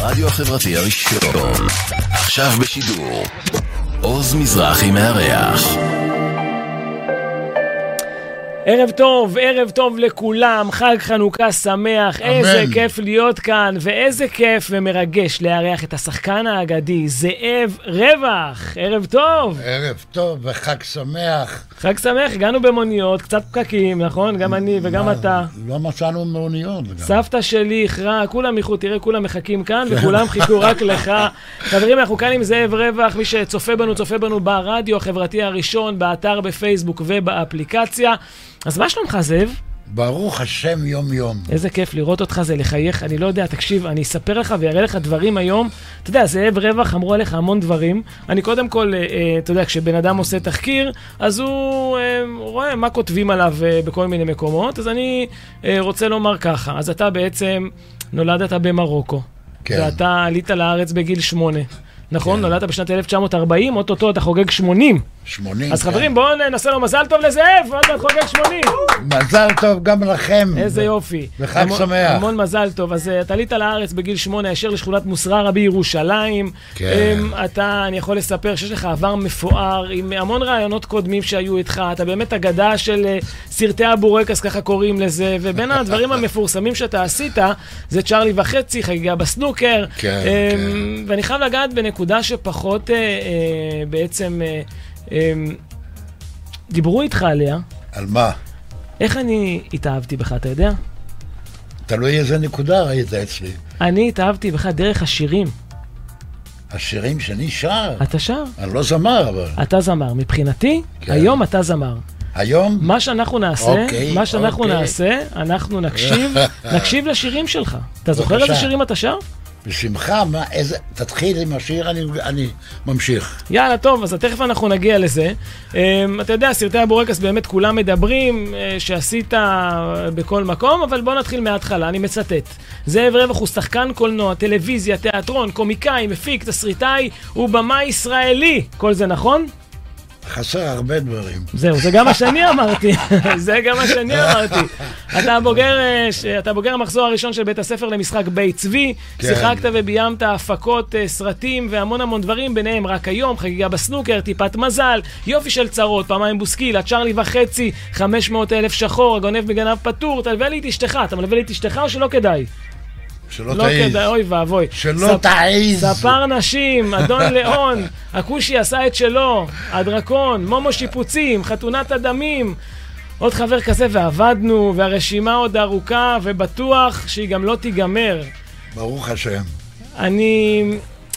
לרדיו החברתי הראשון. עכשיו בשידור. עוז מזרחי מארח. ערב טוב, ערב טוב לכולם, חג חנוכה שמח, אמן. איזה כיף להיות כאן, ואיזה כיף ומרגש לארח את השחקן האגדי, זאב רווח. ערב טוב, ערב טוב וחג שמח. חג שמח, הגענו במוניות, קצת פקקים, נכון? גם אני וגם מה, אתה. לא מצאנו מאוניות. גם. סבתא שלי איחרה, כולם איחרו, תראה, כולם מחכים כאן, וכולם חיכו רק לך. חברים, אנחנו כאן עם זאב רווח, מי שצופה בנו, צופה בנו ברדיו החברתי הראשון, באתר, בפייסבוק ובאפליקציה. אז מה שלומך, זאב? ברוך השם יום-יום. איזה כיף לראות אותך, זה לחייך. אני לא יודע, תקשיב, אני אספר לך ואראה לך דברים היום. אתה יודע, זאב רווח, אמרו עליך המון דברים. אני קודם כל, אה, אה, אתה יודע, כשבן אדם עושה תחקיר, אז הוא אה, רואה מה כותבים עליו אה, בכל מיני מקומות. אז אני אה, רוצה לומר ככה, אז אתה בעצם נולדת במרוקו. כן. ואתה עלית לארץ בגיל שמונה. נכון? כן. נולדת בשנת 1940, אוטוטו אתה חוגג 80. 80. אז כן. חברים, בואו ננסה לו מזל טוב לזאב, עוד מעט חוגג 80. מזל טוב גם לכם. איזה יופי. וחג שמח. המון מזל טוב. אז אתה עלית לארץ בגיל שמונה, הישר לשכונת מוסררה בירושלים. כן. אמ, אתה, אני יכול לספר שיש לך עבר מפואר, עם המון רעיונות קודמים שהיו איתך. אתה באמת אגדה של אה, סרטי הבורקס, ככה קוראים לזה, ובין הדברים המפורסמים שאתה עשית, זה צ'ארלי וחצי, חגיגה בסנוקר. כן, אמ, ואני חייב לגעת בנקודה שפחות אה, אה, בעצם אה, אמ, דיברו איתך עליה. על מה? איך אני התאהבתי בך, אתה יודע? תלוי איזה נקודה ראית אצלי. אני התאהבתי בך דרך השירים. השירים שאני שר. אתה שר, אני לא זמר, אבל. אתה זמר. מבחינתי, כן. היום אתה זמר. היום? מה שאנחנו נעשה, אוקיי, מה שאנחנו אוקיי. נעשה, אנחנו נקשיב, נקשיב לשירים שלך. אתה זוכר. איזה שירים אתה שר? בשמחה, מה, איזה... תתחיל עם השיר, אני, אני ממשיך. יאללה, טוב, אז תכף אנחנו נגיע לזה. Um, אתה יודע, סרטי הבורקס באמת כולם מדברים uh, שעשית בכל מקום, אבל בוא נתחיל מההתחלה, אני מצטט. זאב רווח הוא שחקן קולנוע, טלוויזיה, תיאטרון, קומיקאי, מפיק, תסריטאי ובמאי ישראלי. כל זה נכון? חסר הרבה דברים. זהו, זה גם מה שאני אמרתי. זה גם מה שאני אמרתי. אתה בוגר, אה, אתה בוגר המחזור הראשון של בית הספר למשחק בית צבי. כן. שיחקת וביימת הפקות אה, סרטים והמון המון דברים, ביניהם רק היום, חגיגה בסנוקר, טיפת מזל, יופי של צרות, פעמיים בוסקילה, צ'ארלי וחצי, 500 אלף שחור, הגונב מגנב פטור, תלווה לי את אשתך. אתה מלווה לי את אשתך או שלא כדאי? שלא לא תעיז. כדאי, אוי ואבוי. שלא ספ- תעיז. ספר נשים, אדון ליאון, הכושי עשה את שלו, הדרקון, מומו שיפוצים, חתונת הדמים. עוד חבר כזה ועבדנו, והרשימה עוד ארוכה, ובטוח שהיא גם לא תיגמר. ברוך השם. אני...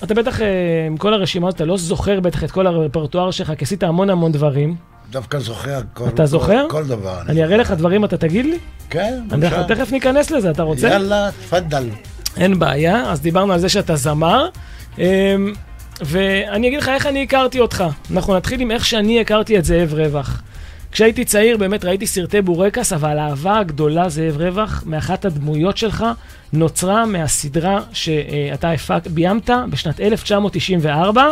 אתה בטח, אה, עם כל הרשימה הזאת, אתה לא זוכר בטח את כל הרפרטואר שלך, כי עשית המון המון דברים. דווקא זוכר כל, אתה זוכר? כל, כל דבר. אני אראה לך דברים, אתה תגיד לי? כן, אנחנו בבקשה. תכף ניכנס לזה, אתה רוצה? יאללה, תפדל. אין בעיה, אז דיברנו על זה שאתה זמר. אמ, ואני אגיד לך איך אני הכרתי אותך. אנחנו נתחיל עם איך שאני הכרתי את זאב רווח. כשהייתי צעיר באמת ראיתי סרטי בורקס, אבל האהבה הגדולה, זאב רווח, מאחת הדמויות שלך, נוצרה מהסדרה שאתה הפק, ביימת בשנת 1994,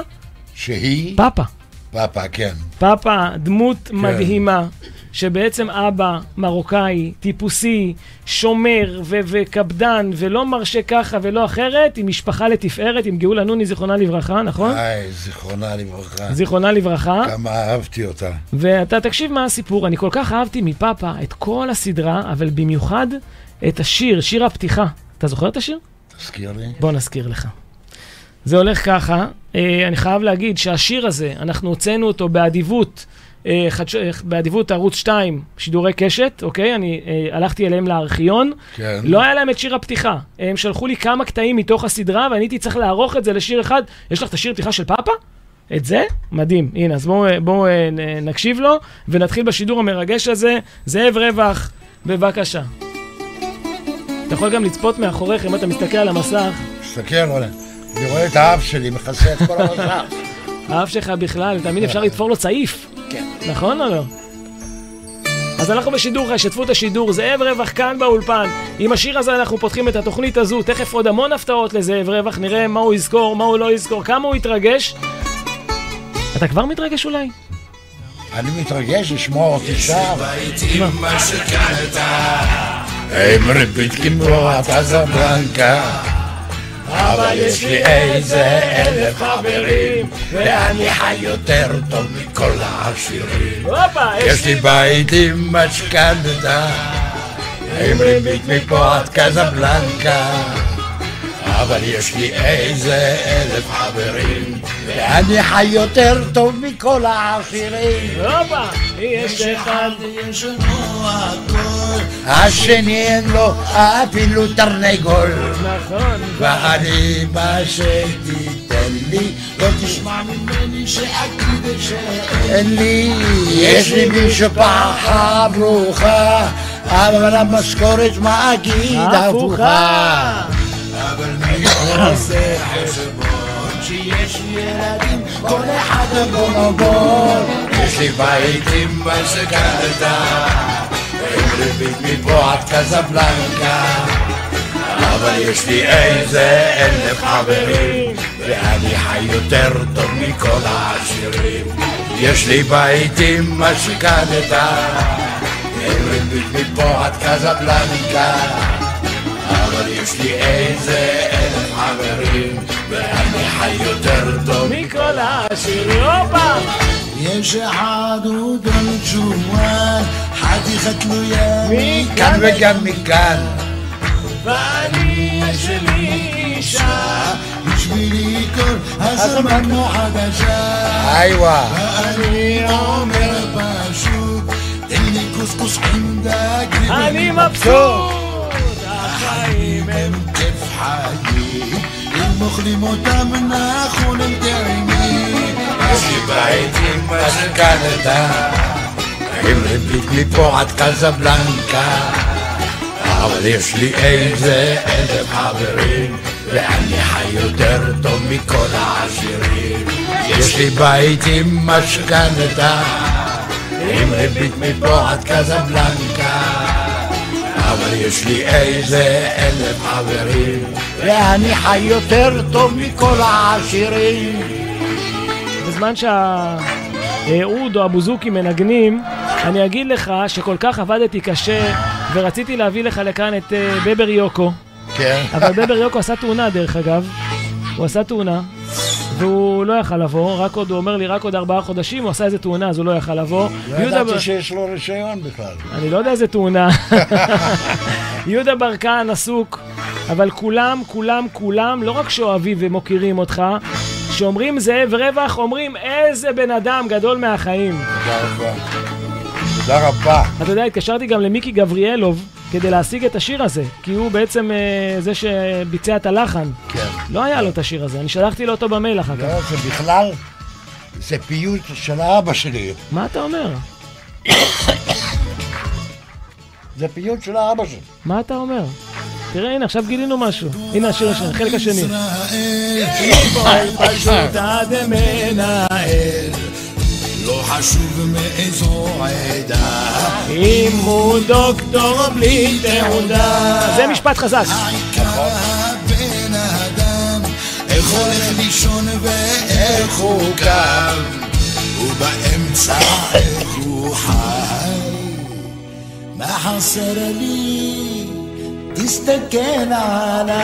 שהיא פאפה. פאפה, כן. פאפה, דמות מדהימה, שבעצם אבא מרוקאי, טיפוסי, שומר ו- וקפדן, ולא מרשה ככה ולא אחרת, עם משפחה לתפארת, עם גאולה נוני, זיכרונה לברכה, נכון? היי, זיכרונה לברכה. זיכרונה לברכה. כמה אהבתי אותה. ואתה תקשיב מה הסיפור, אני כל כך אהבתי מפאפה את כל הסדרה, אבל במיוחד את השיר, שיר הפתיחה. אתה זוכר את השיר? תזכיר לי. בוא נזכיר לך. זה הולך ככה, אני חייב להגיד שהשיר הזה, אנחנו הוצאנו אותו באדיבות, אה, חדש, אה, באדיבות ערוץ 2, שידורי קשת, אוקיי? אני אה, הלכתי אליהם לארכיון, כן. לא היה להם את שיר הפתיחה. הם שלחו לי כמה קטעים מתוך הסדרה, ואני הייתי צריך לערוך את זה לשיר אחד. יש לך את השיר פתיחה של פאפה? את זה? מדהים. הנה, אז בואו בוא, אה, נקשיב לו, ונתחיל בשידור המרגש הזה. זאב רווח, בבקשה. אתה יכול גם לצפות מאחוריך, אם אתה מסתכל על המסך. תסתכל, רונן. אני רואה את האף שלי מכסה את כל המסך. האף שלך בכלל, תמיד אפשר לתפור לו צעיף. כן. נכון או לא? אז אנחנו בשידור, השתתפו את השידור, זאב רווח כאן באולפן. עם השיר הזה אנחנו פותחים את התוכנית הזו, תכף עוד המון הפתעות לזאב רווח, נראה מה הוא יזכור, מה הוא לא יזכור, כמה הוא יתרגש. אתה כבר מתרגש אולי? אני מתרגש לשמוע אותי שר. מה? הם ריבית כמו קזבלנקה. אבל יש לי איזה אלף חברים, ואני חי יותר טוב מכל העשירים. יש לי בית עם משכנתה, עם ריבית מפה עד קזבלנקה. אבל יש לי איזה אלף חברים, ואני חי יותר טוב מכל העשירים. הופה, יש אחד. יש לנו הכל, השני אין לו אפילו תרנגול. נכון. ואני מה שתיתן לי, לא תשמע ממני שאגיד שאין לי. יש לי משפחה ברוכה, אבל המשכורת מה אגיד הפוכה. אבל מי עושה חשבון שיש ילדים, כל אחד בונובון. יש לי בית עם משכנתה, עם ריבית מפה עד קזבלנקה. אבל יש לי איזה אלף חברים, ואני חי יותר טוב מכל העשירים. יש לי בית עם משכנתה, עם ריבית מפה עד קזבלנקה. אבל יש לי איזה אלף חברים, ואני חי יותר טוב מכל העשירים. הופה! יש אחד הוא דון ג'ואן, חתיכה תלויה מכאן מכאן וגם מכאן. ואני יש לי אישה. בשבילי כל הזמן כמו חדשה. איווה. ואני אומר פשוט, תן לי קוסקוס עם דג. אני מבסוט. אותם נכון הם טעימים. יש לי בית עם משכנתה, עם ריבית מפה עד קזבלנקה. אבל יש לי איזה אלף חברים, ואני חי יותר טוב מכל העשירים. יש לי בית עם משכנתה, עם ריבית מפה עד קזבלנקה. אבל יש לי איזה אלף חברים, ואני חי יותר טוב מכל העשירים. בזמן שהאוד או הבוזוקי מנגנים, אני אגיד לך שכל כך עבדתי קשה ורציתי להביא לך לכאן את אה, בבר יוקו, כן. אבל בבר יוקו עשה תאונה דרך אגב, הוא עשה תאונה והוא לא יכל לבוא, רק עוד, הוא אומר לי רק עוד ארבעה חודשים, הוא עשה איזה תאונה אז הוא לא יכל לבוא. לא ידעתי שיש לו רישיון בכלל. אני לא יודע איזה תאונה. יהודה ברקן עסוק, אבל כולם, כולם, כולם, לא רק שאוהבים ומוקירים אותך, שאומרים זאב רווח, אומרים איזה בן אדם גדול מהחיים. תודה רבה. תודה רבה. אתה יודע, התקשרתי גם למיקי גבריאלוב כדי להשיג את השיר הזה, כי הוא בעצם אה, זה שביצע את הלחן. כן. לא היה לו את השיר הזה, אני שלחתי לו אותו במייל אחר כך. לא, זה בכלל, זה פיוט של האבא שלי. מה אתה אומר? זה פיוט של האבא שלי. מה אתה אומר? תראה, הנה, עכשיו גילינו משהו. הנה השיר השני, החלק השני. לא חשוב מאיזו עדה. אם הוא דוקטור בלי תעודה. זה משפט חזק. העיקר הבן אדם, איך הולך לישון ואיך הוא קם, ובאמצע איך הוא חי. מה חסר לי? תסתכל עליי.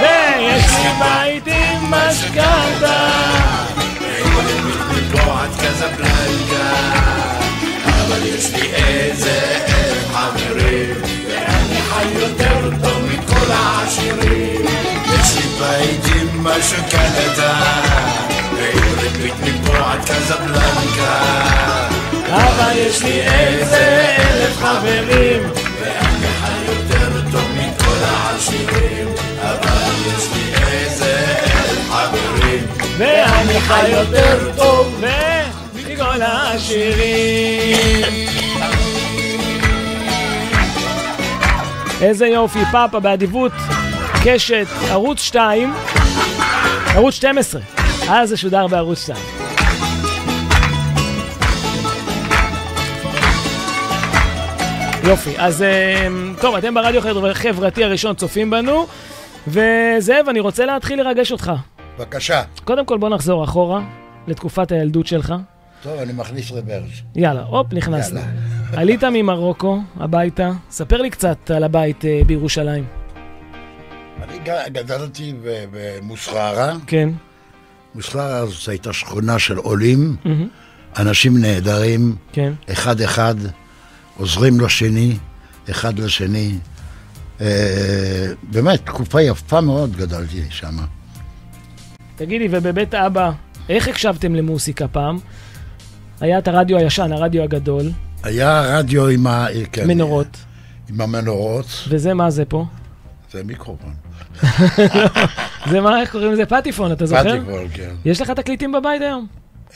ויש לי בית עם משכנתה. קזבלנקה, אבל יש לי איזה אלף חברים, ואני חי יותר טוב מכל העשירים. יש לי בית עם משכנתה, ועם ריבית מפה עד קזבלנקה, אבל יש לי איזה אלף חברים. ואני חי יותר טוב מכל העשירים, אבל יש לי איזה אלף חברים. ואני חי יותר טוב ומכל השירים. איזה יופי, פאפה באדיבות, קשת, ערוץ 2, ערוץ 12. אז זה שודר בערוץ 2. יופי, אז אה, טוב, אתם ברדיו החברתי הראשון צופים בנו, וזאב, אני רוצה להתחיל לרגש אותך. בבקשה. קודם כל בוא נחזור אחורה לתקופת הילדות שלך. טוב, אני מכניס רוורס. יאללה, הופ, נכנסנו. יאללה. עלית ממרוקו הביתה, ספר לי קצת על הבית אה, בירושלים. אני גדלתי במוסררה. כן. מוסררה זאת הייתה שכונה של עולים, מהמם. אנשים נהדרים, כן. אחד-אחד, עוזרים לשני, אחד לשני. אה, באמת, תקופה יפה מאוד גדלתי שם. תגידי, ובבית אבא, איך הקשבתם למוסיקה פעם? היה את הרדיו הישן, הרדיו הגדול, היה רדיו עם, ה... כן, מנורות. עם המנורות, וזה מה זה פה? זה מיקרופון. זה מה, איך קוראים לזה? פטיפון, אתה זוכר? פטיפול, כן. יש לך תקליטים בבית היום?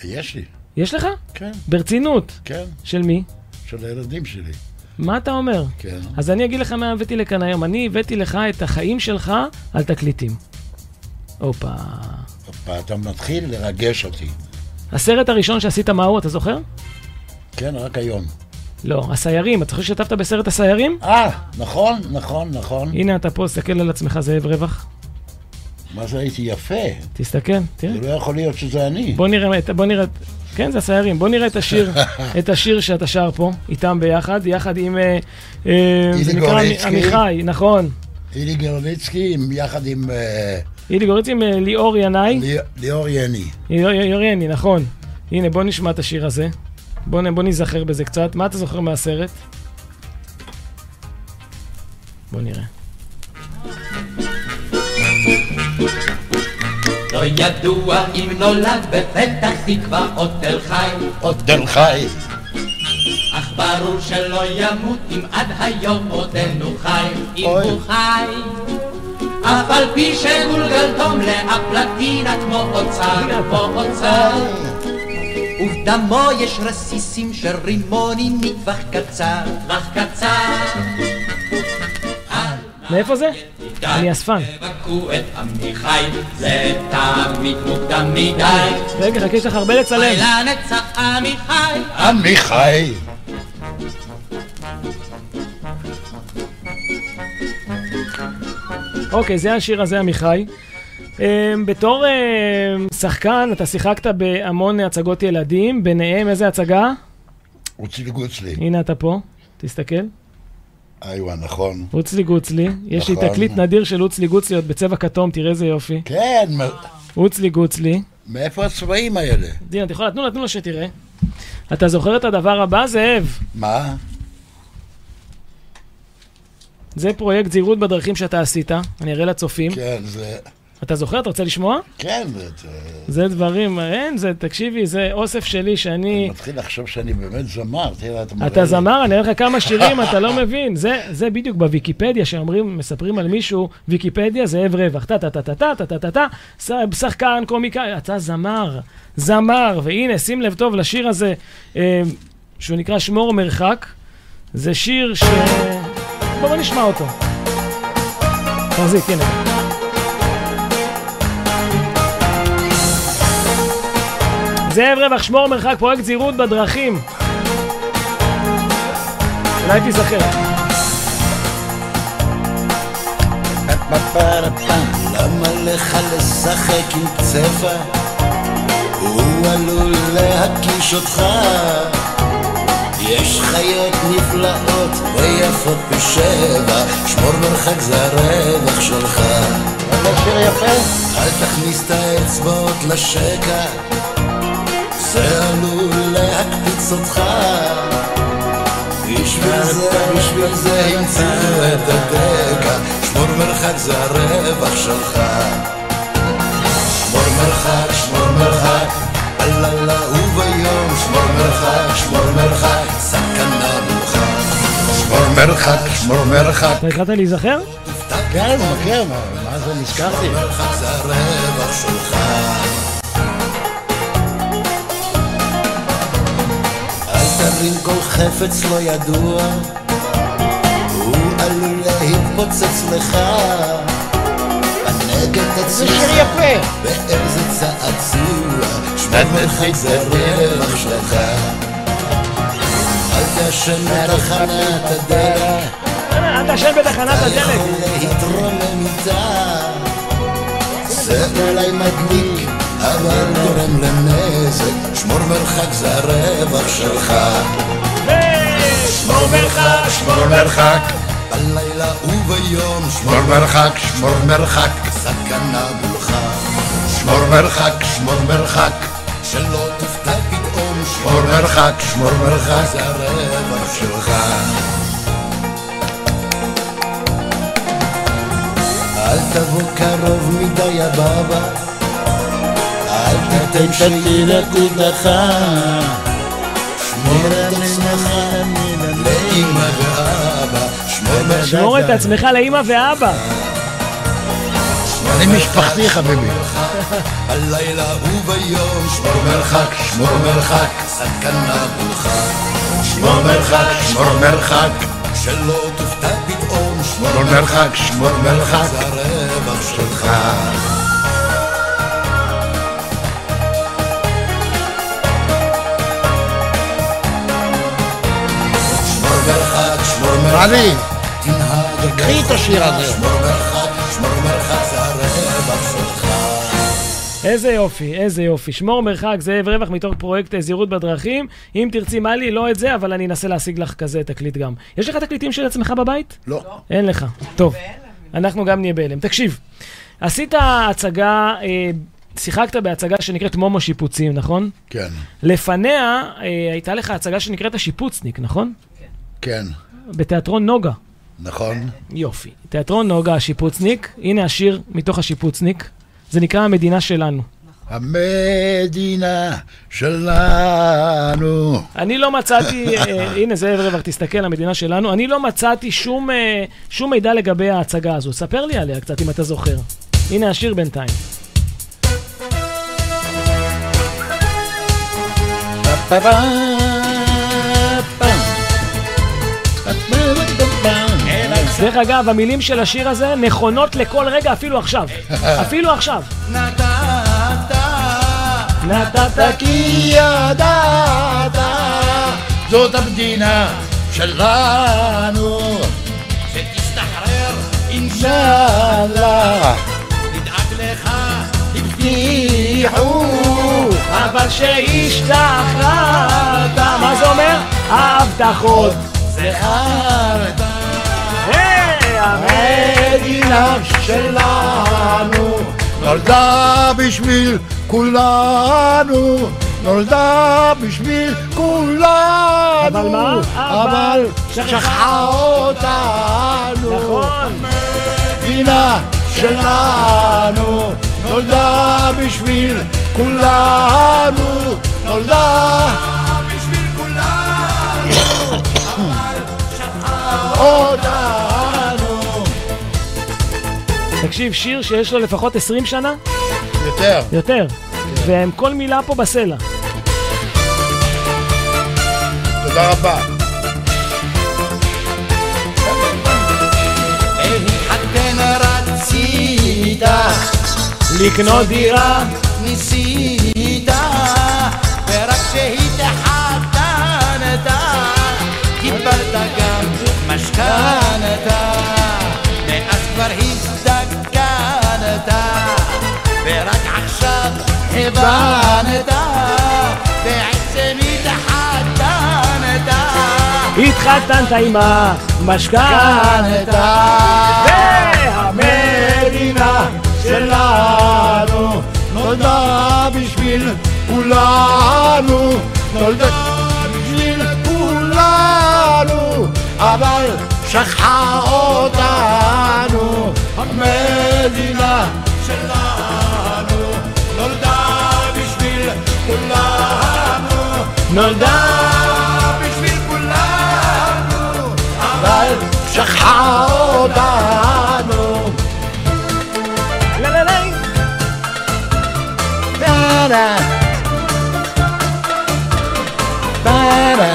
יש לי, יש לך? כן, ברצינות. כן, של מי? של הילדים שלי, מה אתה אומר? כן. אז אני אגיד לך מה הבאתי לכאן היום. אני הבאתי לך את החיים שלך על תקליטים. הופה. הופה, אתה מתחיל לרגש אותי. הסרט הראשון שעשית מהו, אתה זוכר? כן, רק היום. לא, הסיירים. אתה זוכר שהשתתפת בסרט הסיירים? אה, נכון, נכון, נכון. הנה אתה פה, תסתכל על עצמך, זאב רווח. מה זה הייתי יפה? תסתכל, תראה. זה לא יכול להיות שזה אני. בוא נראה, בוא נראה, כן, זה הסיירים. בוא נראה את השיר, את השיר שאתה שר פה, איתם ביחד, יחד עם, אה, אה, זה נקרא. עמיחי, נכון. אילי גרליצקי יחד עם אה, אילי גורליצקי עם אה, ליאור ינאי. לי- ליאור יני. ליאור יוריאני, נכון. הנה, בוא נשמע את השיר הזה. בוא, ניזכר בזה קצת. מה אתה זוכר מהסרט? בוא נראה. לא ידוע אם נולד בפתח תקווה או תל חי, עוד תל חי. אך ברור שלא ימות אם עד היום עודנו חי, אם. הוא חי. אף על פי שגולגלתום לאפלטינה כמו אוצר, כמו אוצר. ובדמו יש רסיסים של רימונים מטווח קצר, טווח קצר. מאיפה זה? אני אספן. תבכו את עמיחי, זה תמיד מוקדם מדי. רגע, חכה, יש לך הרבה לצלם. עמיחי. עמיחי. אוקיי, זה השיר הזה, עמיחי. אמ, בתור אמ, שחקן, אתה שיחקת בהמון הצגות ילדים, ביניהם איזה הצגה? רוצלי גוצלי. הנה אתה פה, תסתכל. איווה, נכון. רוצלי גוצלי. יש לי נכון. תקליט נדיר של רוצלי גוצליות בצבע כתום, תראה איזה יופי. כן, מ- רוצלי גוצלי. מאיפה הצבעים האלה? דינה, אתה יכול תנו לה שתראה. אתה זוכר את הדבר הבא, זאב? מה? זה פרויקט זהירות בדרכים שאתה עשית, אני אראה לצופים. כן, זה... אתה זוכר? אתה רוצה לשמוע? כן, זה... זה דברים, אין, זה, תקשיבי, זה אוסף שלי שאני... אני מתחיל לחשוב שאני באמת זמר, תראה, אתה מראה אתה זמר, אני אראה לך כמה שירים, אתה לא מבין. זה, זה בדיוק בוויקיפדיה, שאומרים, מספרים על מישהו, ויקיפדיה זה אב רווח, טה-טה-טה-טה-טה-טה-טה, שחקן, קומיקאי, אתה זמר, זמר, והנה, שים לב טוב לשיר הזה, אה, שהוא נקרא שמור מרחק. זה שיר ש... בואו נשמע אותו. תחזיק, הנה. זאב רווח, שמור מרחק, פרויקט זהירות בדרכים. אולי תיזכר. למה לך לשחק עם צבע? הוא עלול להקיש אותך. יש חיות נפלאות ויפות בשבע, שמור מרחק זה הרווח שלך. זה שיר יפה. אל תכניס את האצבעות לשקע, זה עלול להקפיץ אותך. בשביל זה, בשביל זה המציאו את הדקה, שמור מרחק זה הרווח שלך. שמור מרחק, שמור מרחק, בלילה וביום, שמור מרחק, שמור מרחק, סכנה מולך. שמור מרחק, שמור מרחק. אתה התחלת להיזכר? כן, מכיר, מה זה נזכרתי? מרחק זה הרווח שלך. אל תרים כל חפץ לא ידוע, הוא עלול להתפוצץ לך. הנגד זה שיר יפה. באיזה צעצוע, שמור מרחק זה הרווח שלך. אל תעשן בתחנת הדלק, אתה ישן בתחנת אתה הדלק. יכול להתרומם איתה. זה אולי מדליק, אבל גורם לנזק. שמור מרחק זה הרווח שלך. שמור מרחק, שמור מרחק. בלילה וביום שמור מרחק, שמור מרחק, סכנה מולך שמור מרחק, שמור מרחק, שלא תופתע פתאום שמור מרחק, שמור מרחק, זה הרווח שלך. אל תבוא קרוב מדי הבבא. אל תתן שתינה תדחה שמור את עצמך לאמא ואבא. שמור את עצמך לאימא ואבא. אני משפחתי חביבי. בלילה וביום שמור מרחק, שמור מרחק, סכנה מולך שמור מרחק, שמור מרחק, שלא תופתע פתאום שמור מרחק, שמור מרחק, זה הרווח שלך שמור מרחק, שמור מרחק תנהג קחי את השיר הזה. איזה יופי, איזה יופי. שמור מרחק, זאב רווח מתוך פרויקט זהירות בדרכים. אם תרצי, מלי, לא את זה, אבל אני אנסה להשיג לך כזה תקליט גם. יש לך תקליטים של עצמך בבית? לא. אין לך. טוב, אנחנו גם נהיה בהלם. תקשיב, עשית הצגה, אה, שיחקת בהצגה שנקראת מומו שיפוצים, נכון? כן, לפניה אה, הייתה לך הצגה שנקראת השיפוצניק, נכון? כן, בתיאטרון נוגה. נכון. יופי. תיאטרון נוגה, השיפוצניק. הנה השיר מתוך השיפוצניק. זה נקרא המדינה שלנו. המדינה שלנו. אני לא מצאתי, אה, הנה זאב רווח, תסתכל, המדינה שלנו, אני לא מצאתי שום, אה, שום מידע לגבי ההצגה הזו. ספר לי עליה קצת, אם אתה זוכר. הנה השיר בינתיים. דרך אגב, המילים של השיר הזה נכונות לכל רגע, אפילו עכשיו. אפילו עכשיו. נתת כי ידעת, זאת המדינה שלנו. שתסתחרר אינשאללה, נדאג לך הבטיחו, אבל שהשתחררת, מה זה אומר? ההבטחות. ואהבת היי, המדינה שלנו. נולדה בשביל כולנו, נולדה בשביל כולנו, אבל מה? אבל שכחה אותנו, נכון. מדינה שלנו. נולדה בשביל כולנו, נולדה בשביל כולנו, אותנו. תקשיב, שיר שיש לו לפחות 20 שנה? יותר. יותר. והם כל מילה פה בסלע. תודה רבה. לקנות דירה. ניסית, ורק שהתחתנת, קיבלת גם משכנתה, מאז כבר הזדקנת, ורק עכשיו הבנת, בעצם התחתנת. התחתנת עם המשכנתה. והמדינה שלנו נולדה בשביל כולנו, נולדה בשביל כולנו, אבל שכחה אותנו, המדינה שלנו נולדה בשביל כולנו, נולדה בשביל כולנו, אבל שכחה אותנו. לה לה לה. Para. Para.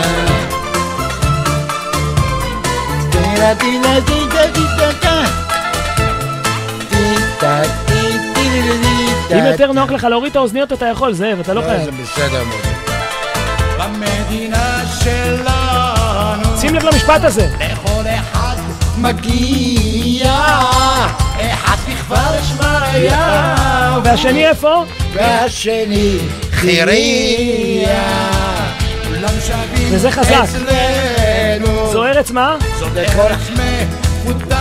Tira, tira, tira, tira, tira. תיטה, אם יותר נוח לך להוריד את האוזניות, אתה יכול, זאב, אתה לא זה חייב. בסדר מאוד. במדינה שלנו שים לב למשפט הזה. לכל אחד מגיע אחד בכפר שמריה והשני איפה? והשני חירייה. כולם שווים וזה חזק. אצלנו זו ארץ מה? זאת ארץ מפותחת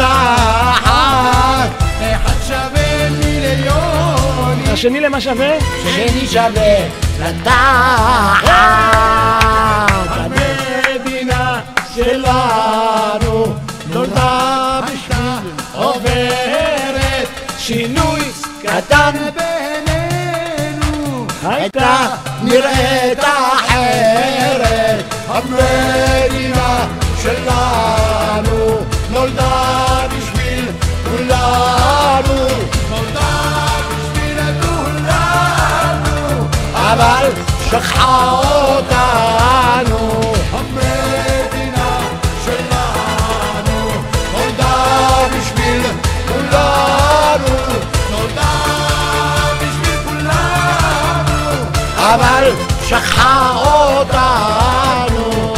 אחד שווה מיליונים, השני למה שווה? שני שווה לדעת. המדינה שלנו נולדה בשביל עוברת שינוי קטן בינינו הייתה נראית אחרת המדינה שלנו נולדה בשביל שכחה אותנו המדינה שלנו נולדה בשביל כולנו נולדה בשביל כולנו אבל שכחה אותנו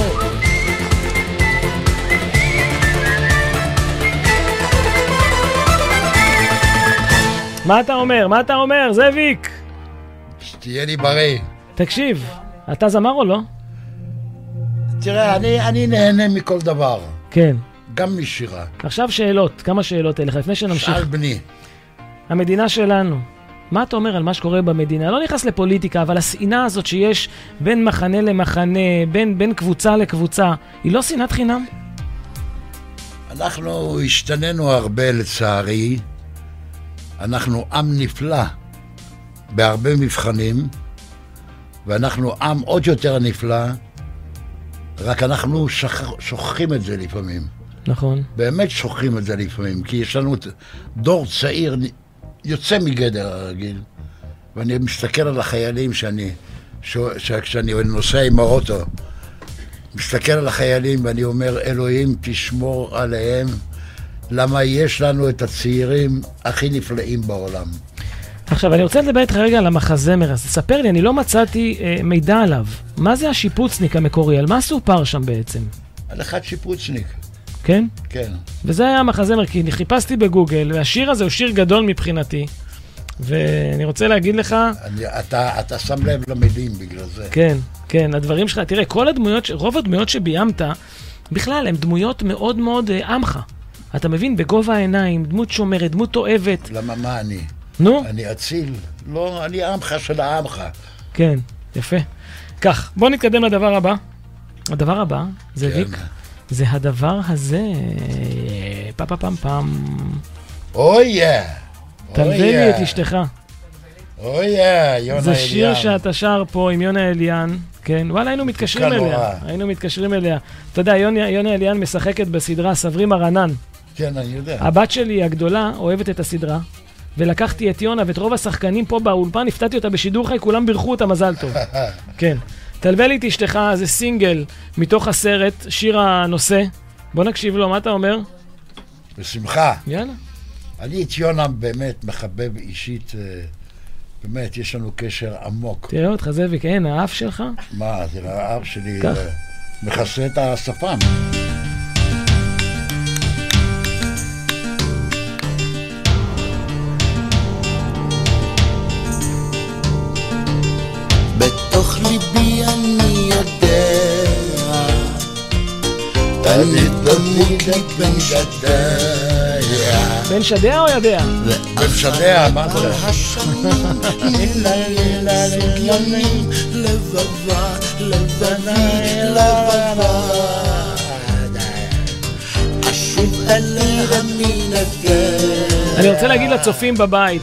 מה אתה אומר? מה אתה אומר? זאביק! שתהיה לי בריא. תקשיב, אתה זמר או לא? תראה, אני, אני נהנה מכל דבר, כן. גם משירה. עכשיו שאלות, כמה שאלות אליך, לפני שנמשיך. שאל בני. המדינה שלנו, מה אתה אומר על מה שקורה במדינה? לא נכנס לפוליטיקה, אבל השנאה הזאת שיש בין מחנה למחנה, בין, בין קבוצה לקבוצה, היא לא שנאת חינם? אנחנו השתננו הרבה לצערי. אנחנו עם נפלא בהרבה מבחנים, ואנחנו עם עוד יותר נפלא, רק אנחנו שכ... שוכחים את זה לפעמים. נכון. באמת שוכחים את זה לפעמים, כי יש לנו דור צעיר יוצא מגדר הרגיל, ואני מסתכל על החיילים שאני, ש... ש... כשאני נוסע עם האוטו, מסתכל על החיילים ואני אומר, אלוהים תשמור עליהם, למה יש לנו את הצעירים הכי נפלאים בעולם. עכשיו, אני רוצה לדבר איתך רגע על המחזמר הזה. ספר לי, אני לא מצאתי אה, מידע עליו. מה זה השיפוצניק המקורי? על מה סופר שם בעצם? על אחד שיפוצניק, כן? כן. וזה היה המחזמר, כי אני חיפשתי בגוגל, והשיר הזה הוא שיר גדול מבחינתי. ואני רוצה להגיד לך, אני, אתה, אתה שם לב למילים בגלל זה. כן, כן, הדברים שלך, תראה, כל הדמויות, רוב הדמויות שביימת, בכלל, הן דמויות מאוד מאוד אה, עמך. אתה מבין? בגובה העיניים, דמות שומרת, דמות אוהבת. למה מה אני? נו, אני אציל? לא, אני עמך של העמך. כן, יפה. כך, בוא נתקדם לדבר הבא. הדבר הבא, זה כן. ויק, זה הדבר הזה, פה פה פם פם. אוי יא! תלווה לי את אשתך. אוי יא, יונה זה שיר אליאן. שאתה שר פה עם יונה אליאן, כן, וואלה, היינו מתקשרים אליה. נורא. היינו מתקשרים אליה. אתה יודע, יונה יונה אליאן משחקת בסדרה סברי מרנן. כן, אני יודע. הבת שלי הגדולה אוהבת את הסדרה, ולקחתי את יונה ואת רוב השחקנים פה באולפן, הפתעתי אותה בשידור חי, כולם בירכו אותה מזל טוב. כן. תלווה לי את אשתך, זה סינגל מתוך הסרט, שיר הנושא. בוא נקשיב לו, מה אתה אומר? בשמחה. יאללה. אני את יונה באמת מחבב אישית, אה, באמת, יש לנו קשר עמוק. תראה אותך, זאביק, אין, האף שלך? מה, תראה, האב שלי. אה, מכסה את השפם. בתוך ליבי אני יודע, תמיד תמיד בן שדיה, בן שדיה או ידע? בן שדיה, מה? השנים נלאים סוגיינים, לבבה, לבבי, לבבה. אשוב אליה מן הדרך. אני רוצה להגיד לצופים בבית,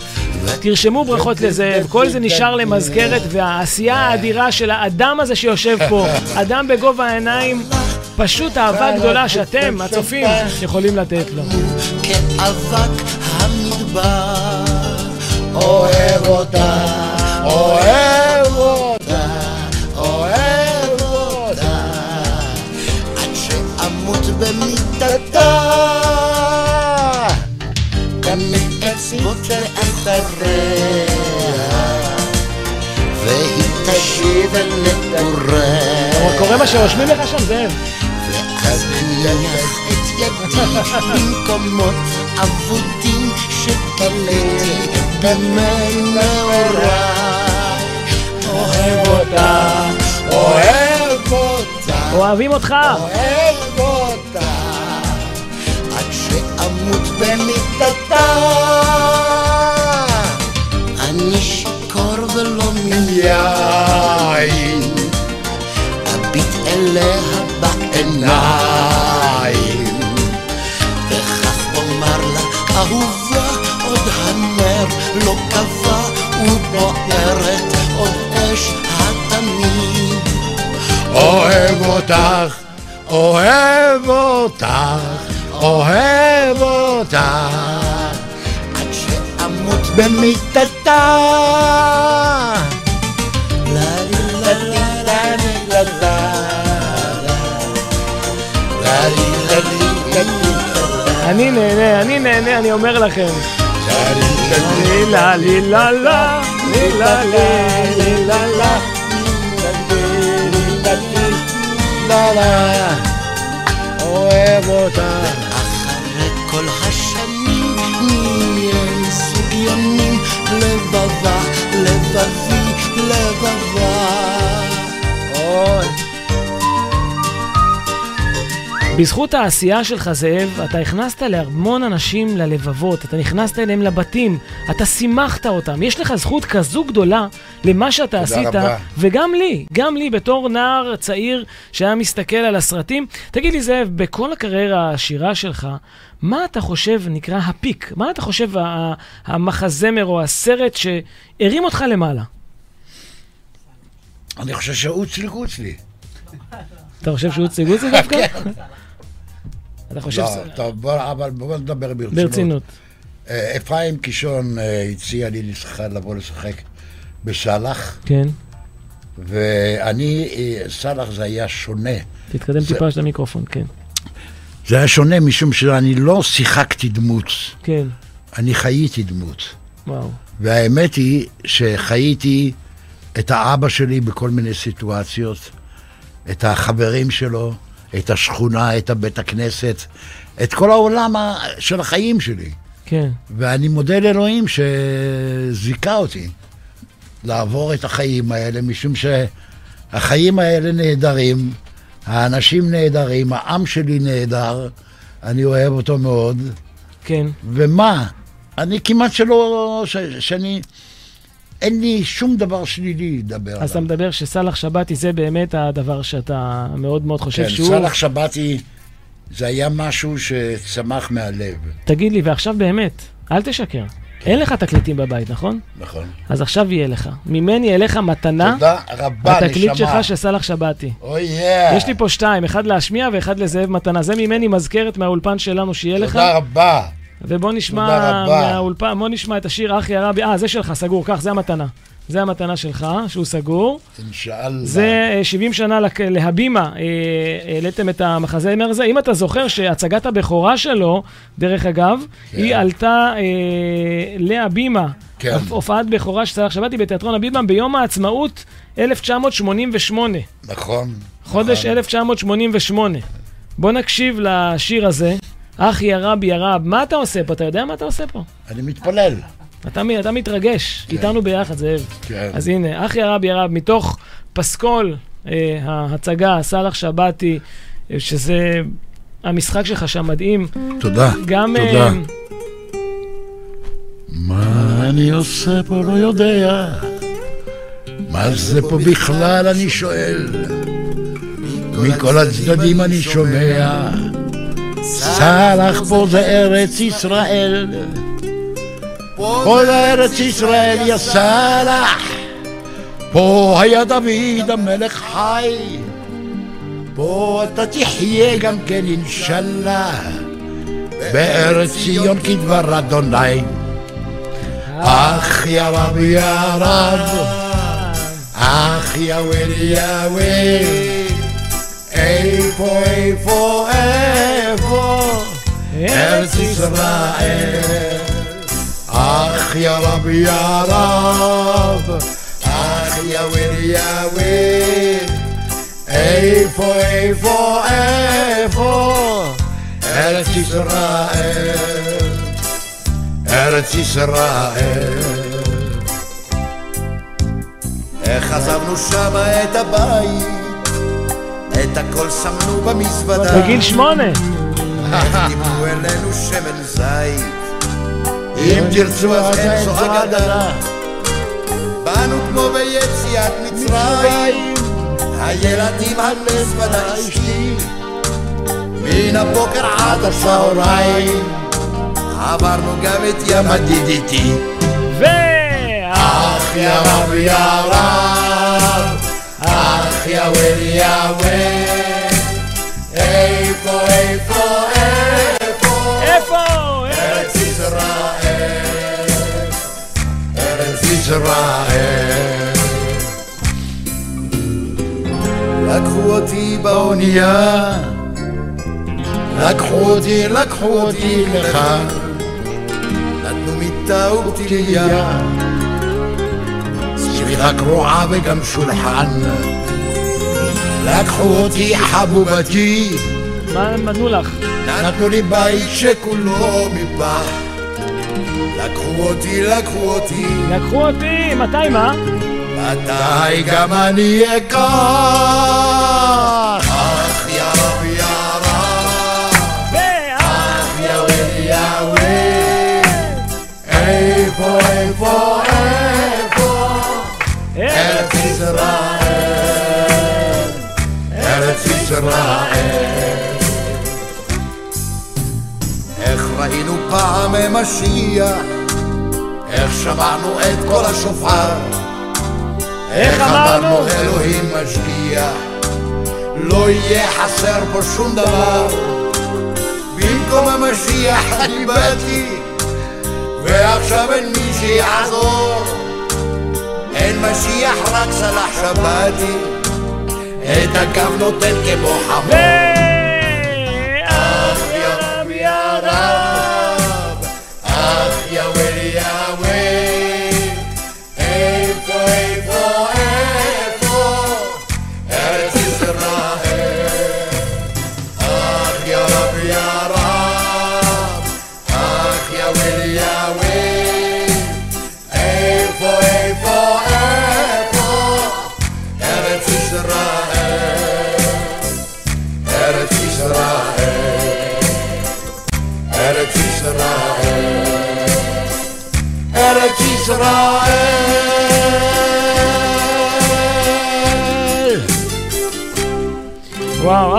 תרשמו ברכות לזאב, כל זה נשאר למזכרת, והעשייה האדירה של האדם הזה שיושב פה, אדם בגובה העיניים, פשוט אהבה גדולה שאתם, הצופים, יכולים לתת לו. כאבק המדבר, אוהב אותה, אוהב אותה, אוהב אותה, עד שאמות במיטתה, תמיד לאחריה, והיא תשיב אל נעוריה. קורה מה שרושמים לך שם, זאב. ואז אניח את ידי במקומות אבודים שתליתי במנעוריי. אוהב אותה, אוהב אותה, אוהבים אותך. אוהב אותה. עד שאמות במיטתה. אני שיכור ולא מן יין, אביט אליה בעיניים, וכך אומר לה, אהובה, עוד הנר לא קבע ובוערת עוד אש התמיד. אוהב אותך, אוהב אותך, אוהב אותך, שאמות במיטתה. לה לי לה לי לה לי לה לה לה לי לה לי לה לי אני נהנה, אני נהנה, אני אומר לכם. לילה, לילה, לה, לילה, לילה, לה. אוהב אותה. ימים לבבה, לבבי, לבבה. אוי. בזכות העשייה שלך, זאב, אתה הכנסת להמון אנשים ללבבות, אתה נכנסת אליהם לבתים, אתה שימחת אותם. יש לך זכות כזו גדולה למה שאתה עשית, רבה. וגם לי, גם לי, בתור נער צעיר שהיה מסתכל על הסרטים. תגיד לי, זאב, בכל הקריירה העשירה שלך, מה אתה חושב נקרא הפיק? מה אתה חושב המחזמר או הסרט שהרים אותך למעלה? אני חושב שאוצלי גוצלי. אתה חושב שהוא צגות זה דווקא? אתה חושב... לא, ש- טוב, בוא, אבל בוא נדבר ברצינות. ברצינות. אה, אפרים קישון אה, הציע לי לבוא לשחק בסאלח, כן. ואני, אה, סאלח זה היה שונה. תתקדם זה- טיפה של המיקרופון, כן. זה היה שונה משום שאני לא שיחקתי דמות, כן. אני חייתי דמות. וואו. והאמת היא שחייתי את האבא שלי בכל מיני סיטואציות, את החברים שלו, את השכונה, את הבית הכנסת, את כל העולם של החיים שלי. כן. ואני מודה לאלוהים שזיכה אותי לעבור את החיים האלה, משום שהחיים האלה נהדרים, האנשים נהדרים, העם שלי נהדר, אני אוהב אותו מאוד. כן. ומה? אני כמעט שלא... ש, שאני... אין לי שום דבר שלילי לדבר אז אתה עליו. מדבר שסאלח שבתי זה באמת הדבר שאתה מאוד מאוד חושב כן, שהוא... סאלח שבתי זה היה משהו שצמח מהלב. תגיד לי, ועכשיו באמת, אל תשקר. אין לך תקליטים בבית, נכון? נכון. אז עכשיו יהיה לך. ממני אליך מתנה, תודה רבה, נשמה. התקליט שלך של סאלח שבתי. אוי יא. יש לי פה שתיים, אחד להשמיע ואחד לזאב מתנה. זה ממני מזכרת מהאולפן שלנו שיהיה לך. תודה רבה. ובוא נשמע. מהאולפן, בוא נשמע את השיר אחי הרבי. אה, זה שלך, סגור, קח, זה המתנה. זה המתנה שלך, שהוא סגור. אינשאללה. זה אה, 70 שנה לק- להבימה, אה, העליתם את המחזמר הזה. אם אתה זוכר שהצגת הבכורה שלו, דרך אגב, היא עלתה אה, להבימה. כן. הופ- הופעת בכורה סלאח שבתי בתיאטרון הבימה ביום העצמאות 1988. נכון. חודש נכון. 1988. בוא נקשיב לשיר הזה. אחי יא רבי יא רב, מה אתה עושה פה? אתה יודע מה אתה עושה פה? אני מתפלל. אתה, אתה מתרגש, איתנו ביחד, זאב. כן. אז הנה, אחי הרב ירב, מתוך פסקול אה, ההצגה, סאלח שבתי, אה, שזה המשחק שלך שם מדהים. תודה. גם... אה, תודה. מה אני עושה פה לא יודע. מה זה פה בכלל אני שואל. מכל הצדדים אני שומע. סלח פה זה ארץ ישראל. פה זה ארץ ישראל יא סלח. פה היה דוד המלך חי. פה אתה תחיה גם כן אינשאללה. בארץ ציון כדבר אדוני. אך יא רב יא רב, אך יא וויל יא וויל, איפה איפה ארץ ישראל. אך יא רב יא רב, אך יא וויל יא וויל, איפה איפה איפה ארץ ישראל. ארץ ישראל. איך עזבנו שמה את הבית, את הכל שמנו במזוודה. בגיל שמונה. החתימו אלינו שמן זית. אם תרצו אז אין זו אגדה. באנו כמו ביציאת מצרים, הילדים הנס ודאי אשתי. מן הבוקר עד הצהריים, עברנו גם את ים הדידיתי. ו... יא רב יא רב, אח יא ול יא ול, איפה איפה איפה, איפה? ארץ ישראל, ארץ ישראל. לקחו אותי באונייה, לקחו אותי, לקחו אותי לך, נתנו מיטה ופתיליה, סביבה קרועה וגם שולחן. לקחו אותי חבובתי, מה הם נתנו לך? נתנו לי בית שכולו מפח. לקחו אותי, לקחו אותי, לקחו אותי, מתי מה? מתי גם אני אקח? ישראל. איך ראינו פעם משיח, איך שמענו את קול השופר, איך אמרנו אלוהים משגיח, לא יהיה חסר פה שום דבר. במקום המשיח אני באתי, ועכשיו אין מי שיעזור. אין משיח רק סלח שבתי, את הגב נותן כמו חמור. אח יא רב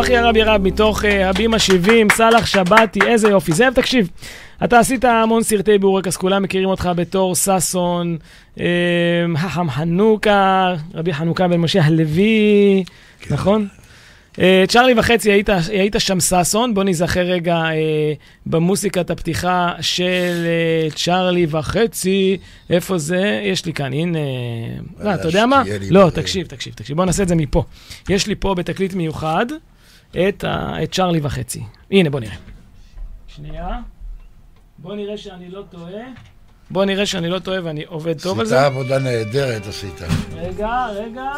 אחי הרבי רב, מתוך אה, הבימה 70, סאלח שבתי, איזה יופי. זאב, תקשיב, אתה עשית המון סרטי בורקס, כולם מכירים אותך בתור ששון, אה, חכם חנוכה, רבי חנוכה בן משה הלוי, נכון? אה, צ'רלי וחצי, היית, היית שם ששון, בוא נזכר רגע אה, במוסיקת הפתיחה של אה, צ'רלי וחצי, איפה זה? יש לי כאן, הנה... לא, אתה יודע מה? לא. תקשיב, תקשיב, תקשיב, בוא נעשה את זה מפה. יש לי פה בתקליט מיוחד את, ה, את צ'רלי וחצי. הנה, בוא נראה. שנייה. בוא נראה שאני לא טועה. בוא נראה שאני לא טועה ואני עובד טוב על עשית זה. עבודה נהדרת עשית. רגע, רגע.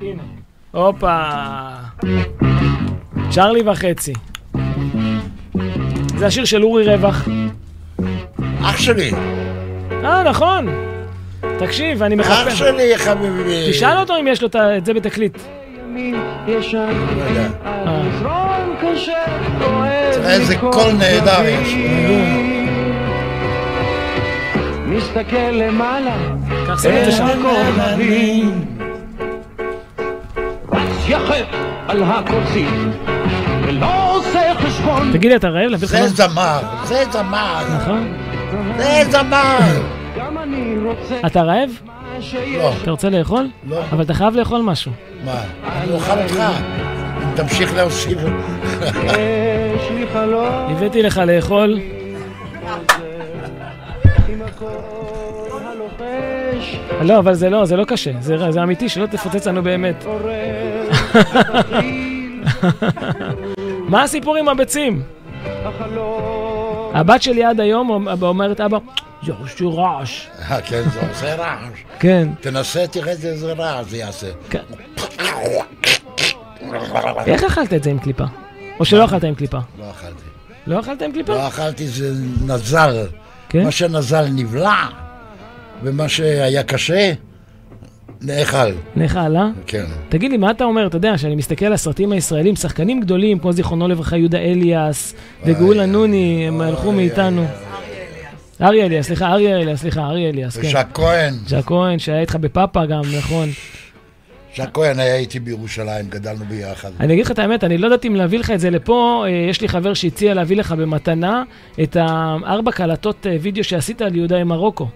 הנה. הופה. צ'רלי וחצי. זה השיר של אורי רווח. אח שלי, אה, נכון. תקשיב, אני אח מחפש. שלי חביבי. תשאל אותו אם יש לו את זה בתקליט. לא. אה. איזה קול נהדר יש. מסתכל למעלה, קח שים את זה שם. רץ יחף על הכוסית, ולא עושה חשבון. תגיד לי, אתה רעב? זה? זמר, זה זמר, נכון. זה זמר. אתה רעב? לא, אתה רוצה לאכול? לא. אבל אתה חייב לאכול משהו. מה? אני אוכל אותך. אם תמשיך להוסיף. הבאתי לך לאכול. לא, אבל זה לא, זה לא קשה. זה זה אמיתי, שלא תפוצץ לנו באמת. מה הסיפור עם הביצים? הבת שלי עד היום אומרת, אבא, זה עושה רעש. אה, כן, זה עושה רעש. כן. תנסה, תראה איזה רעש זה יעשה. כן. איך אכלת את זה עם קליפה? או שלא אכלת עם קליפה? לא אכלתי. לא אכלת עם קליפה? לא אכלתי, זה נזל. כן? מה שנזל נבלע, ומה שהיה קשה, נאכל, נאכל, אה? כן. תגיד לי, מה אתה אומר? אתה יודע, כשאני מסתכל על הסרטים הישראלים, שחקנים גדולים, כמו זיכרונו לברכה יהודה אליאס וגאולה נוני, הם הלכו מאיתנו. אריה אליאס, סליחה, אריה אליאס, סליחה, אריה אליאס, כן. וז'ק כהן, ז'ק כהן, שהיה איתך בפאפה גם, נכון. ז'ק כהן היה איתי בירושלים, גדלנו ביחד. אני אגיד לך את האמת, אני לא יודעת אם להביא לך את זה לפה, אה, יש לי חבר שהציע להביא לך במתנה את הארבע קלטות אה, וידאו שעשית על יהודה עם מרוקו.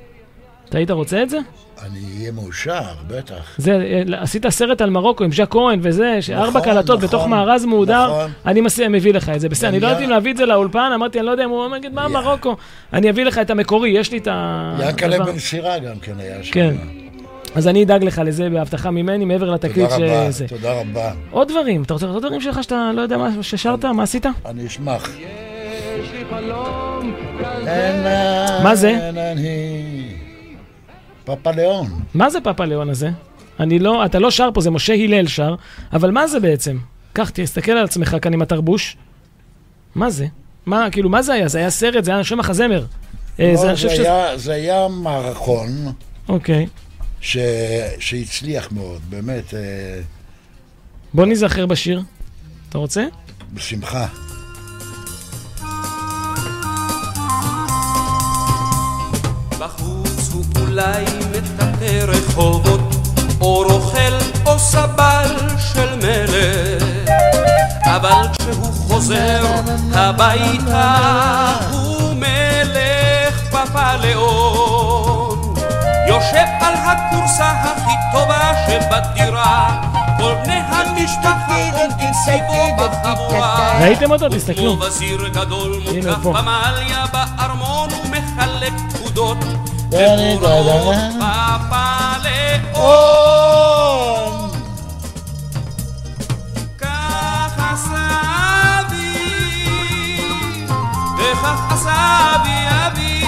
אתה היית רוצה את זה? אני אהיה מאושר, בטח. זה, אה, עשית סרט על מרוקו עם ז'ק כהן וזה, שארבע נכון, קלטות נכון, בתוך מארז מהודר, נכון. אני מסיע, מביא לך את זה. בסדר, אני לא יודעת אם להביא את זה לאולפן, אמרתי, אני לא יודע אם הוא יגיד, מה מרוקו? אני אביא לך את המקורי, יש לי את ה... הדבר. בן סירה גם כן היה שם. כן. אז אני אדאג לך לזה בהבטחה ממני, מעבר לתקליט תודה רבה, שזה. תודה רבה. עוד דברים, אתה רוצה לראות עוד דברים שלך שאתה לא יודע מה ששרת? מה עשית? אני אשמח. יש לי חלום כזה. מה זה? פאפה ליאון. מה זה פאפה ליאון הזה? אני לא, אתה לא שר פה, זה משה הלל שר, אבל מה זה בעצם? קח, תסתכל על עצמך כאן עם התרבוש. מה זה? מה, כאילו, מה זה היה? זה היה סרט, זה היה שם מחזמר. אה, לא, זה, זה שזה... היה- זה היה מערכון אוקיי. ש- שהצליח מאוד, באמת, אה, בוא ניזכר בשיר. אתה רוצה? בשמחה. הוא אולי מטאטא רחובות, או רוכל או סבל של מלך. אבל כשהוא חוזר הביתה, הוא מלך פפלאון. יושב על הכורסה הכי טובה שבדירה, כל בני המשפחה עומדים סביבו בחבורה. ראיתם אותו? תסתכלו. כמו וזיר גדול הנה, מוקף פה. במעליה בארמון ומחלק פקודות דני ותמורות דדנה. בפלאון. כך עשה אבי, וכך עשה אבי אבי,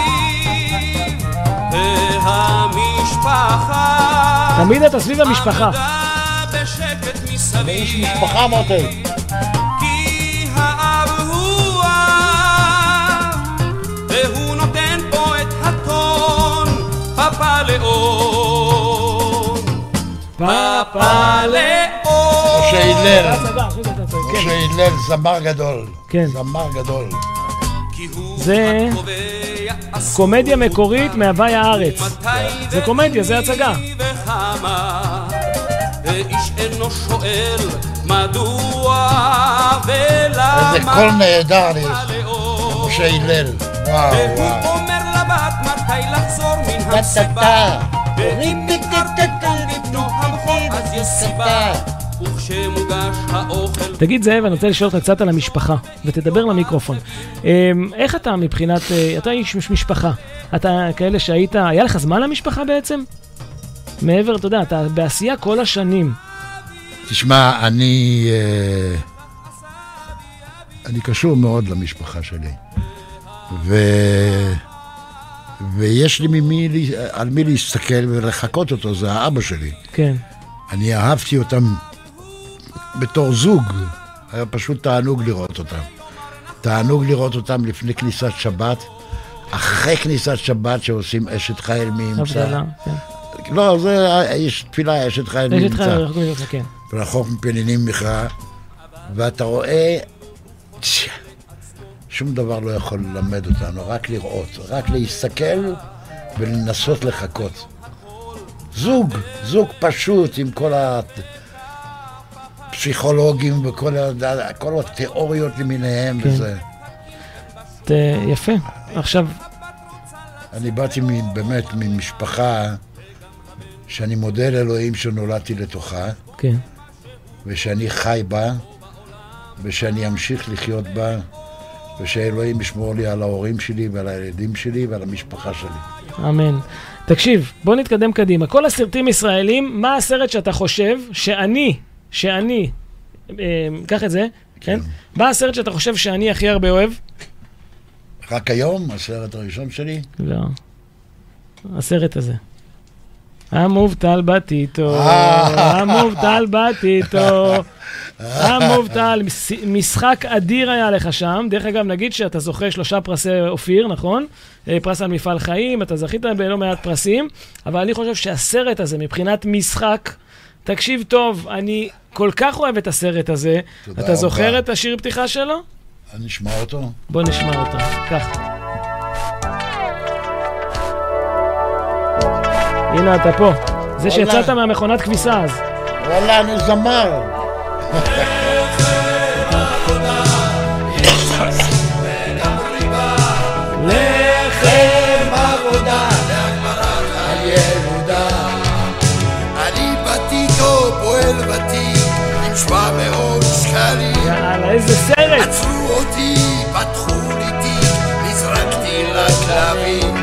והמשפחה תמיד אתה סביב המשפחה. עמדה בשקט מסביב. יש משפחה מוטי. פפלאון. משה הלל, כן. משה הלל, זמר גדול. כן. זמר גדול. זה קומדיה מקורית מהווי הארץ. זה קומדיה, זה הצגה. ואיש אינו שואל מדוע ולמה. איזה קול נהדר. פפלאון. משה הלל. וואו, והוא. אומר לבת מתי לחזור מן המסיבה ואם ביקרתם לבנו הבכור אז יש סיבה וכשמוגש האוכל תגיד זאב, אני רוצה לשאול אותך קצת על המשפחה, ותדבר למיקרופון. אמ, איך אתה מבחינת, אה, אתה איש מש- משפחה, אתה כאלה שהיית, היה לך זמן למשפחה בעצם? מעבר, אתה יודע, אתה בעשייה כל השנים. תשמע, אני... אה, אני קשור מאוד למשפחה שלי. ו... ויש לי ממי, על מי להסתכל ולחקות אותו, זה האבא שלי. כן. אני אהבתי אותם בתור זוג, היה פשוט תענוג לראות אותם. תענוג לראות אותם לפני כניסת שבת, אחרי כניסת שבת שעושים אשת חיל ימצא. הבדלה, כן. לא, זה, יש תפילה אשת חיל יש איתך, ימצא. רחוק כן. מפנינים מכרעה, ואתה רואה, שום דבר לא יכול ללמד אותנו, רק לראות, רק להסתכל ולנסות לחכות. זוג, זוג פשוט עם כל הפסיכולוגים וכל ה- כל התיאוריות למיניהם כן. וזה. ת- יפה. עכשיו, אני באתי מ- באמת ממשפחה שאני מודה לאלוהים שנולדתי לתוכה. כן. ושאני חי בה, ושאני אמשיך לחיות בה, ושאלוהים ישמור לי על ההורים שלי ועל הילדים שלי ועל המשפחה שלי. אמן. תקשיב, בוא נתקדם קדימה. כל הסרטים ישראלים, מה הסרט שאתה חושב שאני, שאני, אה, קח את זה, כן? מה הסרט שאתה חושב שאני הכי הרבה אוהב? רק היום, הסרט הראשון שלי, לא. הסרט הזה. המובטל בטיטו, אה. המובטל בטיטו. המובטל, מס- משחק אדיר היה לך שם. דרך אגב, נגיד שאתה זוכה שלושה פרסי אופיר, נכון? אה, פרס על מפעל חיים, אתה זכית בלא מעט פרסים, אבל אני חושב שהסרט הזה, מבחינת משחק, תקשיב טוב, אני כל כך אוהב את הסרט הזה. תודה אתה זוכר רבה. את השיר פתיחה שלו? אני אשמע אותו. בוא נשמע אותו. קח. הנה אתה פה. זה שיצאת מהמכונת כביסה אז. וואלה, אני זמר. איזה סרט! עצרו אותי, פתחו לי תיק, נזרקתי לכלבים.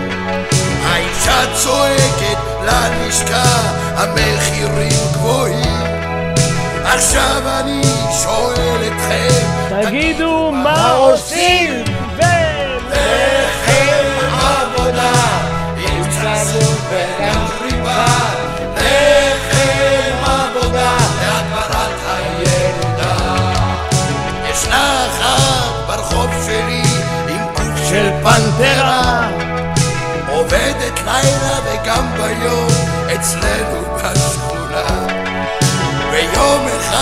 האישה צועקת ללשכה, המחירים גבוהים. עכשיו אני שואל אתכם, תגידו מה עושים! לחם עבודה, עם צלול וגם ריבה. לחם עבודה, להגברת הילודה. ישנה אחת ברחוב שלי, עם גוף של פנתרה. עובדת לילה וגם ביום, אצלנו בשכונה.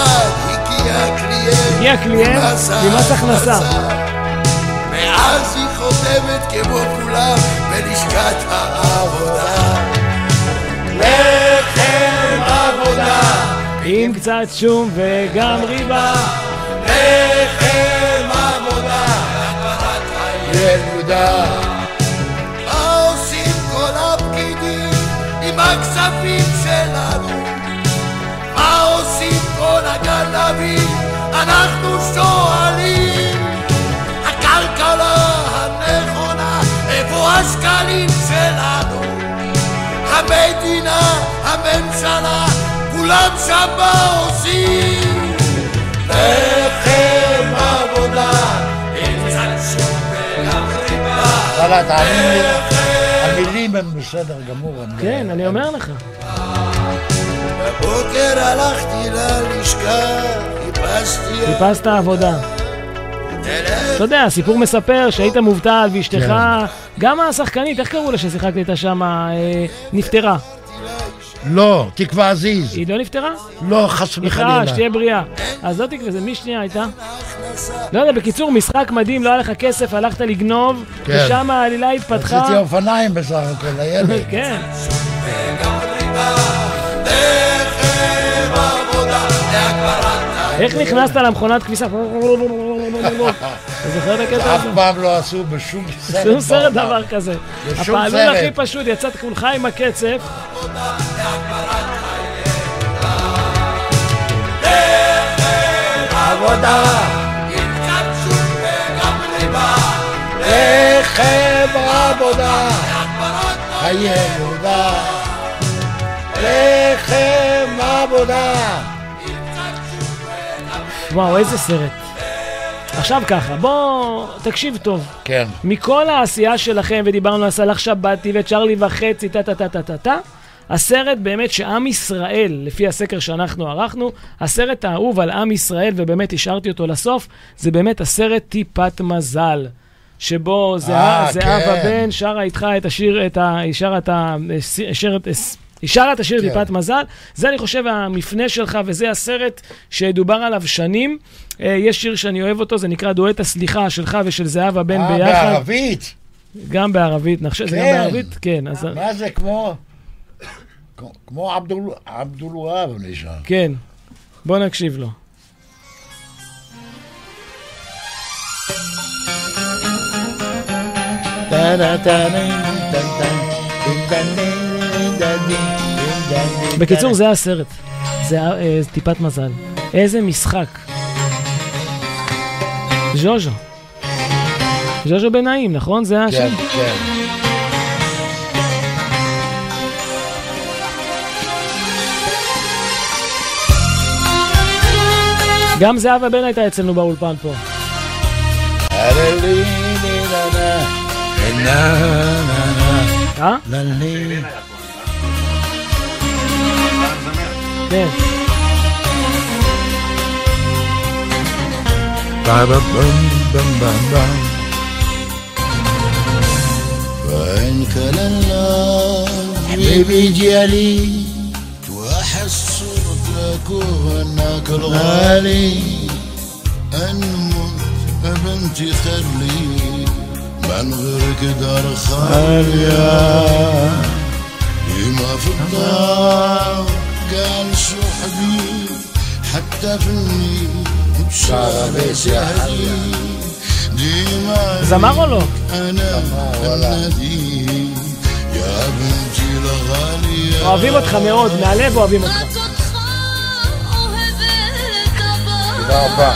הגיע קליינט, הגיע קליינט עם מס הכנסה. ואז היא חותמת כמו כולם בלשכת העבודה. לחם עבודה, עם קצת שום וגם ריבה. לחם עבודה, ילודה. מה עושים כל הפקידים עם הכספים הגנבים? אנחנו שואלים. הכלכלה הנכונה, איפה השקלים שלנו? המדינה, הממשלה, כולם שם מה עושים? לחם עבודה, עם קצת שום וגם לי, המילים הן בסדר גמור. הם- כן, אני אומר לך. בבוקר הלכתי ללשכה, חיפשתי... חיפשת עבודה. אתה יודע, הסיפור מספר שהיית מובטל ואשתך, כן. גם השחקנית, איך קראו לה ששיחקת איתה שם, אה, נפטרה. לא, תקווה עזיז. היא לא נפטרה? לא, חס סליחה, וחלילה. שתהיה בריאה. אז לא תקווה, זה מי שנייה הייתה? לא יודע, בקיצור, משחק מדהים, לא היה לך כסף, הלכת לגנוב, כן. ושם העלילה התפתחה. רציתי אופניים בסך הכל, הילד. כן. איך נכנסת למכונת כביסה? אתה זוכר את הקטע אף הזה? פעם לא עשו בשום סרט. שום סרט. דבר כזה. בשום הפעלול. הכי פשוט, יצאת כולך עם הקצף, עבודה, שום וגם ריבה. לחם עבודה, הילודה. לחם עבודה. וואו, איזה סרט. עכשיו ככה, בוא, תקשיב טוב. כן. מכל העשייה שלכם, ודיברנו על סאלח שבתי וצ'רלי וחצי, טה טה טה טה טה טה, הסרט באמת שעם ישראל, לפי הסקר שאנחנו ערכנו, הסרט האהוב על עם ישראל, ובאמת השארתי אותו לסוף, זה באמת הסרט טיפת מזל. שבו זהה- אה, זהבה כן. בן שרה איתך את השיר, את ה... שרה את ה... שיר- היא שרה את השיר כן. טיפת מזל. זה אני חושב המפנה שלך, וזה הסרט שדובר עליו שנים. אה, יש שיר שאני אוהב אותו, זה נקרא דואט הסליחה שלך ושל זהבה בן אה, ביחד. בערבית. גם בערבית, נחשב, זה גם כן. בערבית? כן, אז... מה זה כמו... כמו- עבדול- והאב נשמע. כן. בוא נקשיב לו. בקיצור, זה הסרט. זה אה, טיפת מזל. איזה משחק. ז'וז'ו. ז'וז'ו בנעים, נכון? זה השם? כן, כן. גם זהבה בן הייתה אצלנו באולפן פה. אה? כן. وإنك لله حبيبي جالي وأحس صرتك وأنك الغالي أنمت بنتي خلي من غيرك دار خالية ديما في الدار قال حبيب حتى في النيل بشعر سهلي ديما זמר או לא? أنا النادي يا بنتي الغالية אוהבים אותך מאוד, מהלב אוהבים אותך. תודה רבה.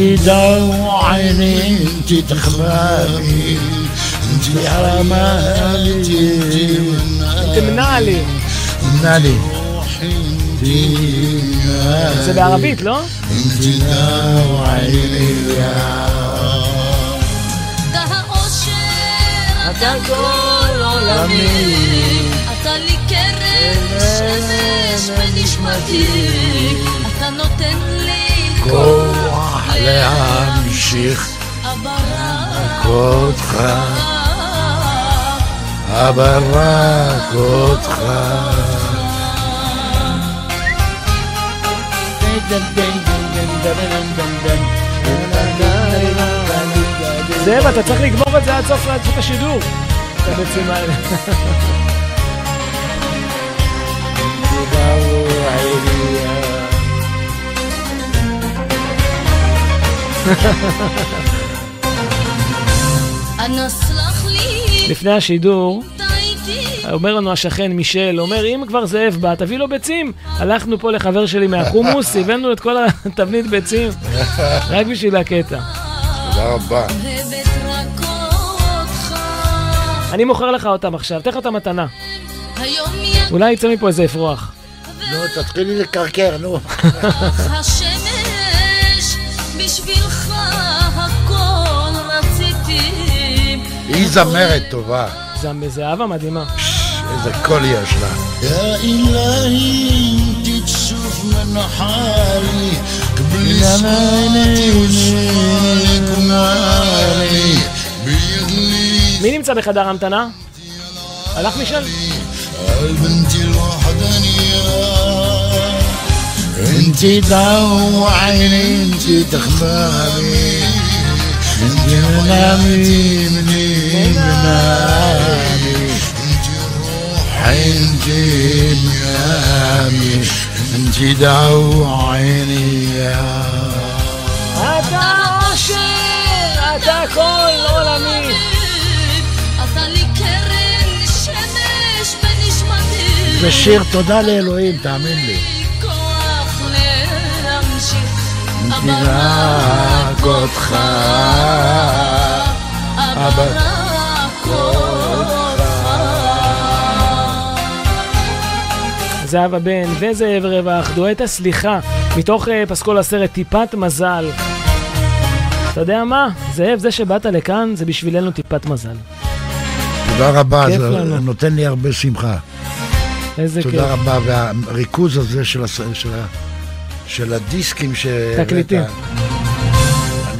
انتي ضوء عيني انتي تخباري انتي حرماتي תמנע לי. منالي روحي انتي זה בערבית, לא? انتي ضوء عيني אתה כל עולמי, אתה לי קרן שמש בנשמתי, אתה נותן לי כוח להמשיך אותך. אבל רק אותך. זאב, אתה צריך לגמור את זה עד סוף השידור. את הביצים לפני השידור, אומר לנו השכן מישל, אומר, אם כבר זאב בא, תביא לו ביצים. הלכנו פה לחבר שלי מהחומוס, הבאנו את כל התבנית ביצים, רק בשביל הקטע. תודה רבה. אני מוכר לך אותם עכשיו, אתן לך אותם מתנה. אולי יצא מפה איזה אפרוח. נו, תתחילי לקרקר, נו. היא זמרת טובה. זה זהבה מדהימה. איזה קול יש לה. يا إلهي انت تشوف من حالي قبل صوتي وشوالك ومالي بيغلي מי נמצא בחדר המתנה? הלך מישל? بنتي الوحدانية انتي ضوء عيني انتي تخمامي انتي منامي مني منامي انتي روحي انتي منامي انتي ضوء عيني אתה אושר, אתה כל עולמי. אתה לי קרן שמש בנשמתי. זה שיר תודה לאלוהים, תאמין לי. כוח להמשיך. כי רק אותך, אבל רק זהבה בן וזאב רווח, דואט הסליחה, מתוך uh, פסקול הסרט טיפת מזל. אתה יודע מה? זאב, זה שבאת לכאן זה בשבילנו טיפת מזל. תודה רבה, זה לנו. נותן לי הרבה שמחה. איזה כיף. תודה רבה, והריכוז הזה של, הס... של, ה... של הדיסקים ש... תקליטים.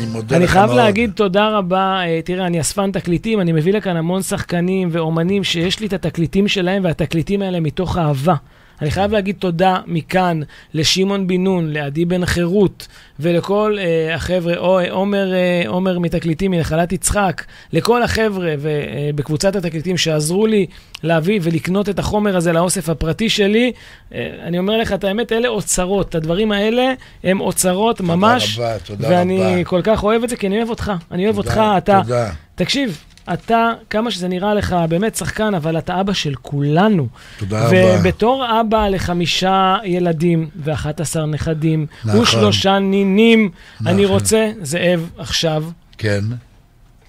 אני מודה אני לך חייב מאוד. להגיד תודה רבה, אה, תראה, אני אספן תקליטים, אני מביא לכאן המון שחקנים ואומנים שיש לי את התקליטים שלהם, והתקליטים האלה מתוך אהבה. אני חייב להגיד תודה מכאן לשמעון בן נון, לעדי בן חירות, ולכל אה, החבר'ה, או, אה, עומר, אה, עומר מתקליטים מנחלת יצחק, לכל החבר'ה ובקבוצת התקליטים שעזרו לי להביא ולקנות את החומר הזה לאוסף הפרטי שלי. אה, אני אומר לך את האמת, אלה אוצרות, הדברים האלה הם אוצרות ממש. רבה, תודה ואני רבה. כל כך אוהב את זה, כי אני אוהב אותך. אני אוהב אותך, תודה, אתה... תודה. תקשיב, אתה, כמה שזה נראה לך באמת שחקן, אבל אתה אבא של כולנו. תודה רבה. ובתור אבא לחמישה ילדים ו-11 נכדים, נכון. ושלושה נינים, אני נכון. רוצה, זאב, עכשיו, כן.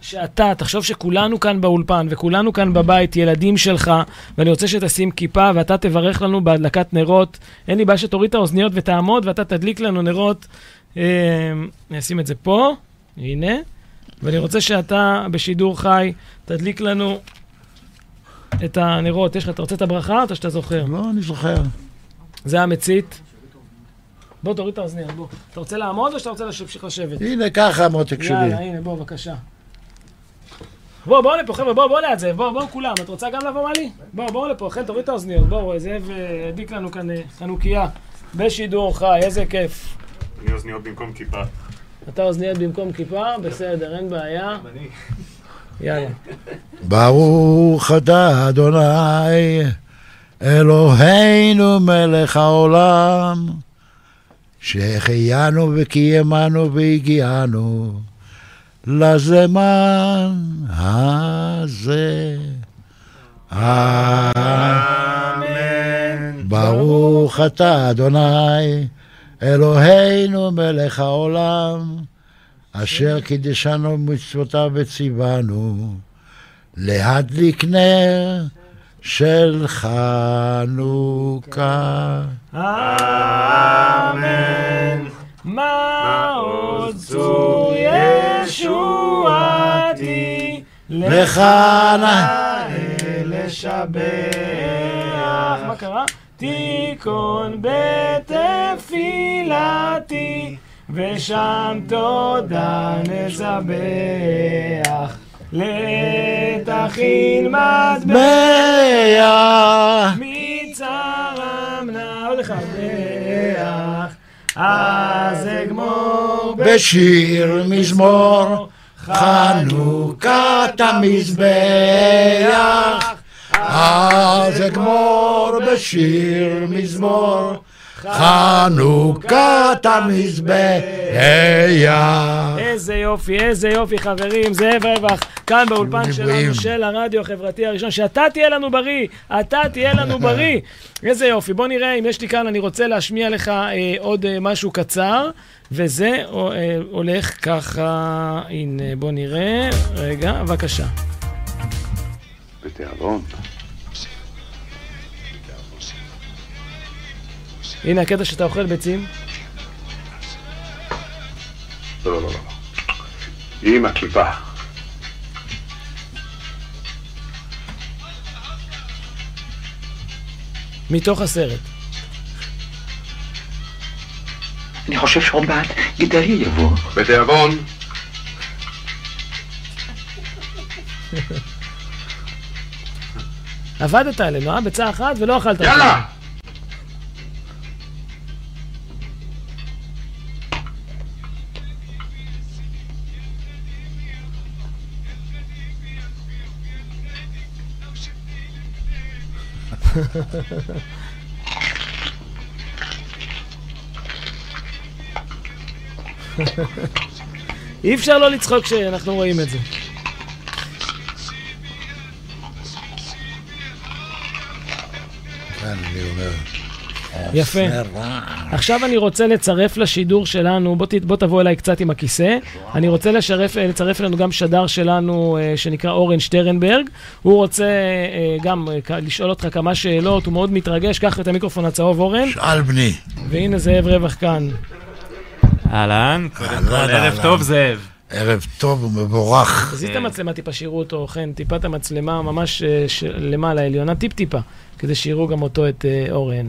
שאתה, תחשוב שכולנו כאן באולפן וכולנו כאן בבית, ילדים שלך, ואני רוצה שתשים כיפה ואתה תברך לנו בהדלקת נרות. אין לי בעיה שתוריד את האוזניות ותעמוד ואתה תדליק לנו נרות. אה, אני אשים את זה פה, הנה. ואני רוצה שאתה בשידור חי תדליק לנו את הנרות. יש לך, אתה רוצה את הברכה או שאתה זוכר? לא, אני זוכר. זה המצית. בוא, תוריד את האוזניות, בוא. אתה רוצה לעמוד או שאתה רוצה להמשיך לשבת? הנה, ככה המותק שלי. יאללה, הנה, בוא, בבקשה. בוא, בוא לפה, חבר'ה, בוא, בוא ליד זאב, בוא, בוא כולם. את רוצה גם לבוא, מלי? בוא, בוא לפה, חן, תוריד את האוזניות. בוא, זאב אה, הדליק לנו כאן אה, חנוכיה בשידור חי, איזה כיף. אני אוזניות במקום כיפה. אתה אוזניות במקום כיפה? בסדר, אין בעיה. יאללה. ברוך אתה אדוני, אלוהינו מלך העולם, שהחיינו וקיימנו והגיענו לזמן הזה. אמן. ברוך אתה אדוני, אלוהינו מלך העולם, אשר קידשנו מצוותיו וציוונו להדליק נר של חנוכה. אמן. מה עוד צור ישועתי לך נאה לשבח. מה קרה? תיכון בתפילתי ושם תודה נזבח. לתכין מאה מצרם נא מח אז אגמור בשיר מזמור חנוכת המזבח אז אגמור בשיר מזמור חנוכת המזבח איזה יופי, איזה יופי חברים, זאב רווח, כאן באולפן שלנו. של הרדיו החברתי הראשון, שאתה תהיה לנו בריא, אתה תהיה לנו בריא. איזה יופי, בוא נראה אם יש לי כאן, אני רוצה להשמיע לך אה, עוד אה, משהו קצר, וזה אה, הולך ככה, הנה בוא נראה, רגע, בבקשה. בתיאבון. הנה הקטע שאתה אוכל ביצים. לא, לא, לא, לא. עם הכיפה. מתוך הסרט. אני חושב שעוד מעט גדלי יבוא. בתיאבון. עבדת עלינו, אה? ביצה אחת ולא אכלת. יאללה! אי אפשר לא לצחוק כשאנחנו רואים את זה. כן, אני אומר. יפה. עושה רע. עכשיו אני רוצה לצרף לשידור שלנו, בוא, ת, בוא תבוא אליי קצת עם הכיסא. אני רוצה לשרף, אה, לצרף אלינו גם שדר שלנו אה, שנקרא אורן שטרנברג. הוא רוצה אה, גם אה, לשאול אותך כמה שאלות, הוא מאוד מתרגש. קח את המיקרופון הצהוב, אורן. שאל בני. והנה זאב רווח כאן. אהלן, קודם כל, ערב. טוב זאב. ערב טוב ומבורך. תזיז את המצלמה טיפה, שיראו אותו, חן, טיפה את המצלמה ממש אה, למעלה, עליונה, טיפ-טיפה, כדי שיראו גם אותו, את אה, אורן.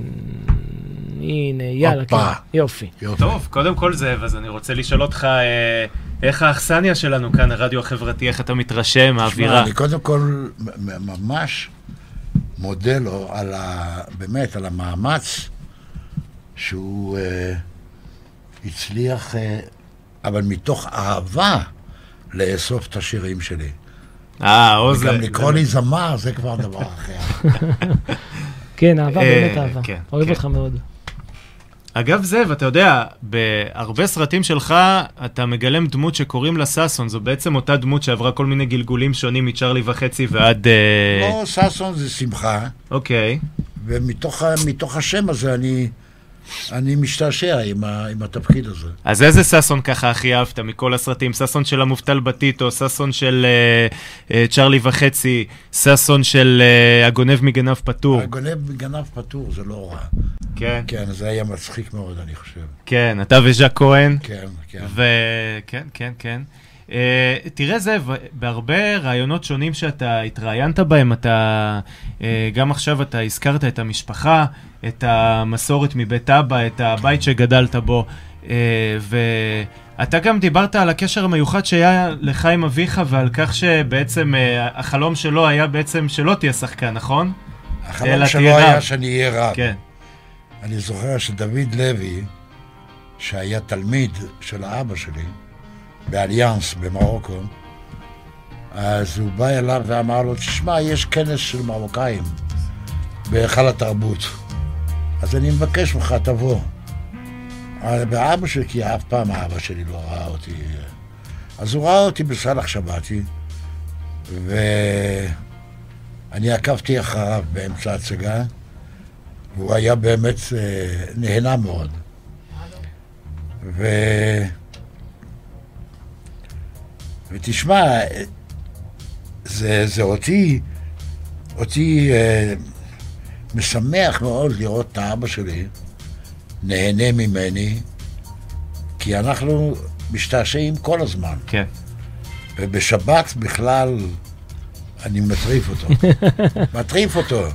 הנה, יאללה, כן. יופי. יופי. טוב, קודם כל זאב, אז אני רוצה לשאול אותך, אה, איך האכסניה שלנו כאן, הרדיו החברתי, איך אתה מתרשם, האווירה? אני קודם כל ממש מודה לו על ה... באמת, על המאמץ שהוא הצליח, אבל מתוך אהבה, לאסוף את השירים שלי. אה, עוז... וגם לקרוא לי זמר, זה כבר דבר אחר. כן, אהבה, אה, באמת אהבה. כן, אוהב כן. אותך מאוד. אגב, זאב, אתה יודע, בהרבה סרטים שלך אתה מגלם דמות שקוראים לה ששון, זו בעצם אותה דמות שעברה כל מיני גלגולים שונים מצ'רלי וחצי ועד... אה, לא, ששון זה שמחה, אוקיי. ומתוך השם הזה אני, אני משתעשע עם, ה, עם התפקיד הזה. אז איזה ששון ככה הכי אהבת מכל הסרטים? ששון של המובטל בטיטו, ששון של אה, אה, צ'רלי וחצי, ששון של אה, הגונב מגנב פטור. הגונב מגנב פטור, זה לא רע. כן, כן, זה היה מצחיק מאוד, אני חושב. כן, אתה וז'ק כהן. כן, כן. וכן, כן, כן. אה, תראה זאב, בהרבה רעיונות שונים שאתה התראיינת בהם, אתה אה, גם עכשיו אתה הזכרת את המשפחה, את המסורת מבית אבא, את הבית שגדלת בו, אה, ואתה גם דיברת על הקשר המיוחד שהיה לך עם אביך ועל כך שבעצם אה, החלום שלו היה בעצם שלא תהיה שחקן, נכון? החלום שלו היה רב. שאני אהיה רב. כן. אני זוכר שדוד לוי, שהיה תלמיד של האבא שלי, באליאנס במרוקו, אז הוא בא אליו ואמר לו, תשמע, יש כנס של מרוקאים בהיכל התרבות, אז אני מבקש ממך, תבוא. אבל- ואבא שלי, כי אף פעם האבא שלי לא ראה אותי, אז הוא ראה אותי בסלח שבתי, ואני עקבתי אחריו באמצע ההצגה, והוא היה באמת אה, נהנה מאוד. ו... ותשמע, זה, זה אותי, אותי אה, משמח מאוד לראות את האבא שלי נהנה ממני, כי אנחנו משתעשעים כל הזמן. כן. ובשבת בכלל אני מטריף אותו. מטריף אותו.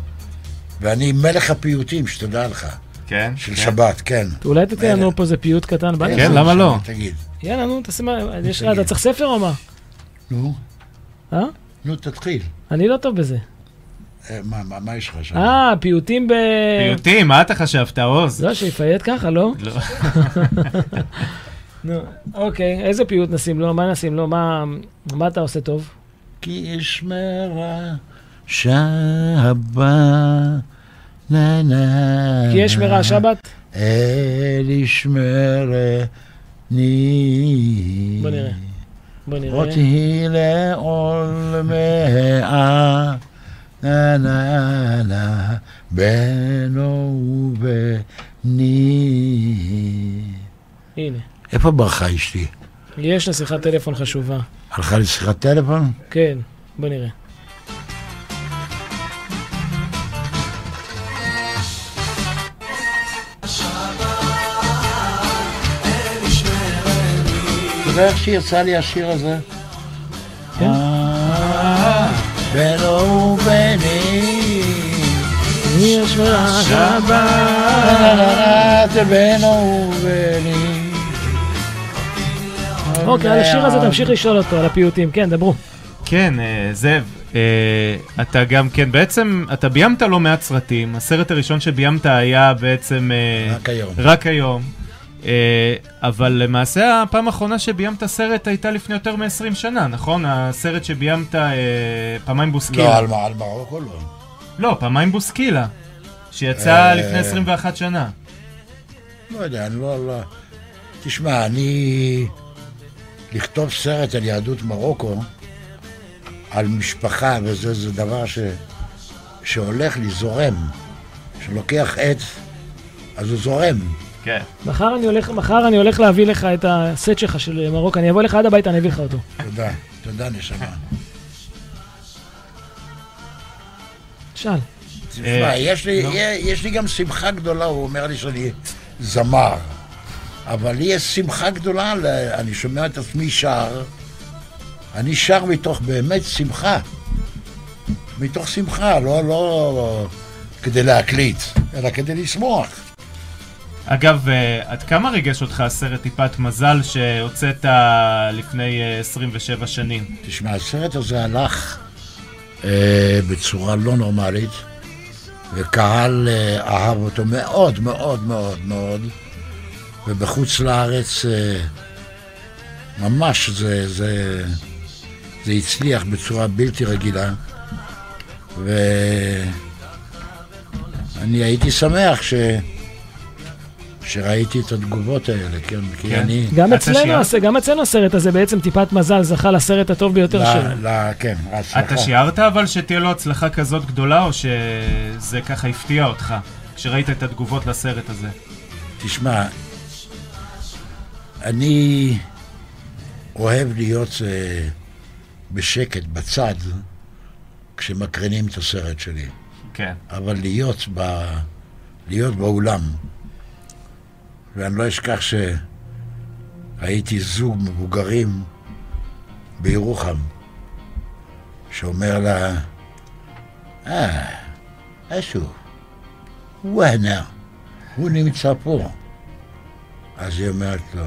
ואני מלך הפיוטים, שתדע לך. כן. של כן. שבת, כן. אולי תתן לנו פה איזה פיוט קטן. כן, למה לא? תגיד. יאללה, נו, תעשה מה, יש לך, אתה צריך ספר או מה? נו. אה? נו, תתחיל. אני לא טוב בזה. אה, מה, מה, מה יש לך שם? אה, פיוטים ב... פיוטים, מה אתה חשבת, עוז? לא, שיפייט ככה, לא? לא. נו, אוקיי, איזה פיוט נשים לו? מה נשים לו? מה מה אתה עושה טוב? כי אשמרה שבת, נה נה. כי יש מרע שבת? אל ישמרני. בוא נראה. בוא נראה. אותי לעולמיה, נה נה נה, בנו ובני. הנה. איפה ברחה אשתי? יש לה שיחת טלפון חשובה. הלכה לשיחת טלפון? כן, בוא נראה. אתה יודע איך שיצא לי השיר הזה? אה. יש שבת, בנו ובני. אוקיי, על השיר הזה תמשיך לשאול אותו, על הפיוטים. כן, דברו. כן, אה, זאב, אה, אתה גם כן, בעצם, אתה ביימת לא מעט סרטים. הסרט הראשון שביימת היה בעצם... אה, רק היום. רק היום. אה, אבל למעשה הפעם האחרונה שביימת סרט הייתה לפני יותר מ-20 שנה, נכון? הסרט שביימת אה, פעמיים בוסקילה. לא, על מה- על מרוקו לא. לא, פעמיים בוסקילה. שיצא אה, לפני 21 שנה. לא יודע, אני לא... לא... תשמע, אני... לכתוב סרט על יהדות מרוקו, על משפחה וזה, זה דבר ש... שהולך לי, זורם. שלוקח עץ, אז הוא זורם. כן. מחר אני הולך, מחר אני הולך להביא לך את הסט שלך של מרוקו, אני אבוא אליך עד הביתה, אני אביא לך אותו. תודה, תודה נשמה. שאל. תשמע, יש לי, יש לי גם שמחה גדולה, הוא אומר לי שאני זמר. אבל לי יש שמחה גדולה, אני שומע את עצמי שר, אני שר מתוך באמת שמחה. מתוך שמחה, לא, לא כדי להקליט, אלא כדי לשמוח. אגב, אה, עד כמה ריגש אותך הסרט טיפת מזל שהוצאת לפני אה, 27 שנים? תשמע, הסרט הזה הלך אה, בצורה לא נורמלית, וקהל אה, אהב אותו מאוד מאוד מאוד מאוד, ובחוץ לארץ אה, ממש זה, זה, זה הצליח בצורה בלתי רגילה, ואני הייתי שמח ש... שראיתי את התגובות האלה, כן, כי כן. אני... גם אצלנו, גם אצלנו הסרט הזה בעצם טיפת מזל זכה לסרט הטוב ביותר שלו. ל- כן, ההצלחה. אתה שיערת אבל שתהיה לו הצלחה כזאת גדולה, או שזה ככה הפתיע אותך, כשראית את התגובות לסרט הזה? תשמע, אני אוהב להיות אה, בשקט, בצד, כשמקרינים את הסרט שלי. כן. אבל להיות, ב, להיות באולם, ואני לא אשכח שהייתי זוג מבוגרים בירוחם, שאומר לה, אה, איפה הוא? הנה, הוא נמצא פה. אז היא אומרת לו,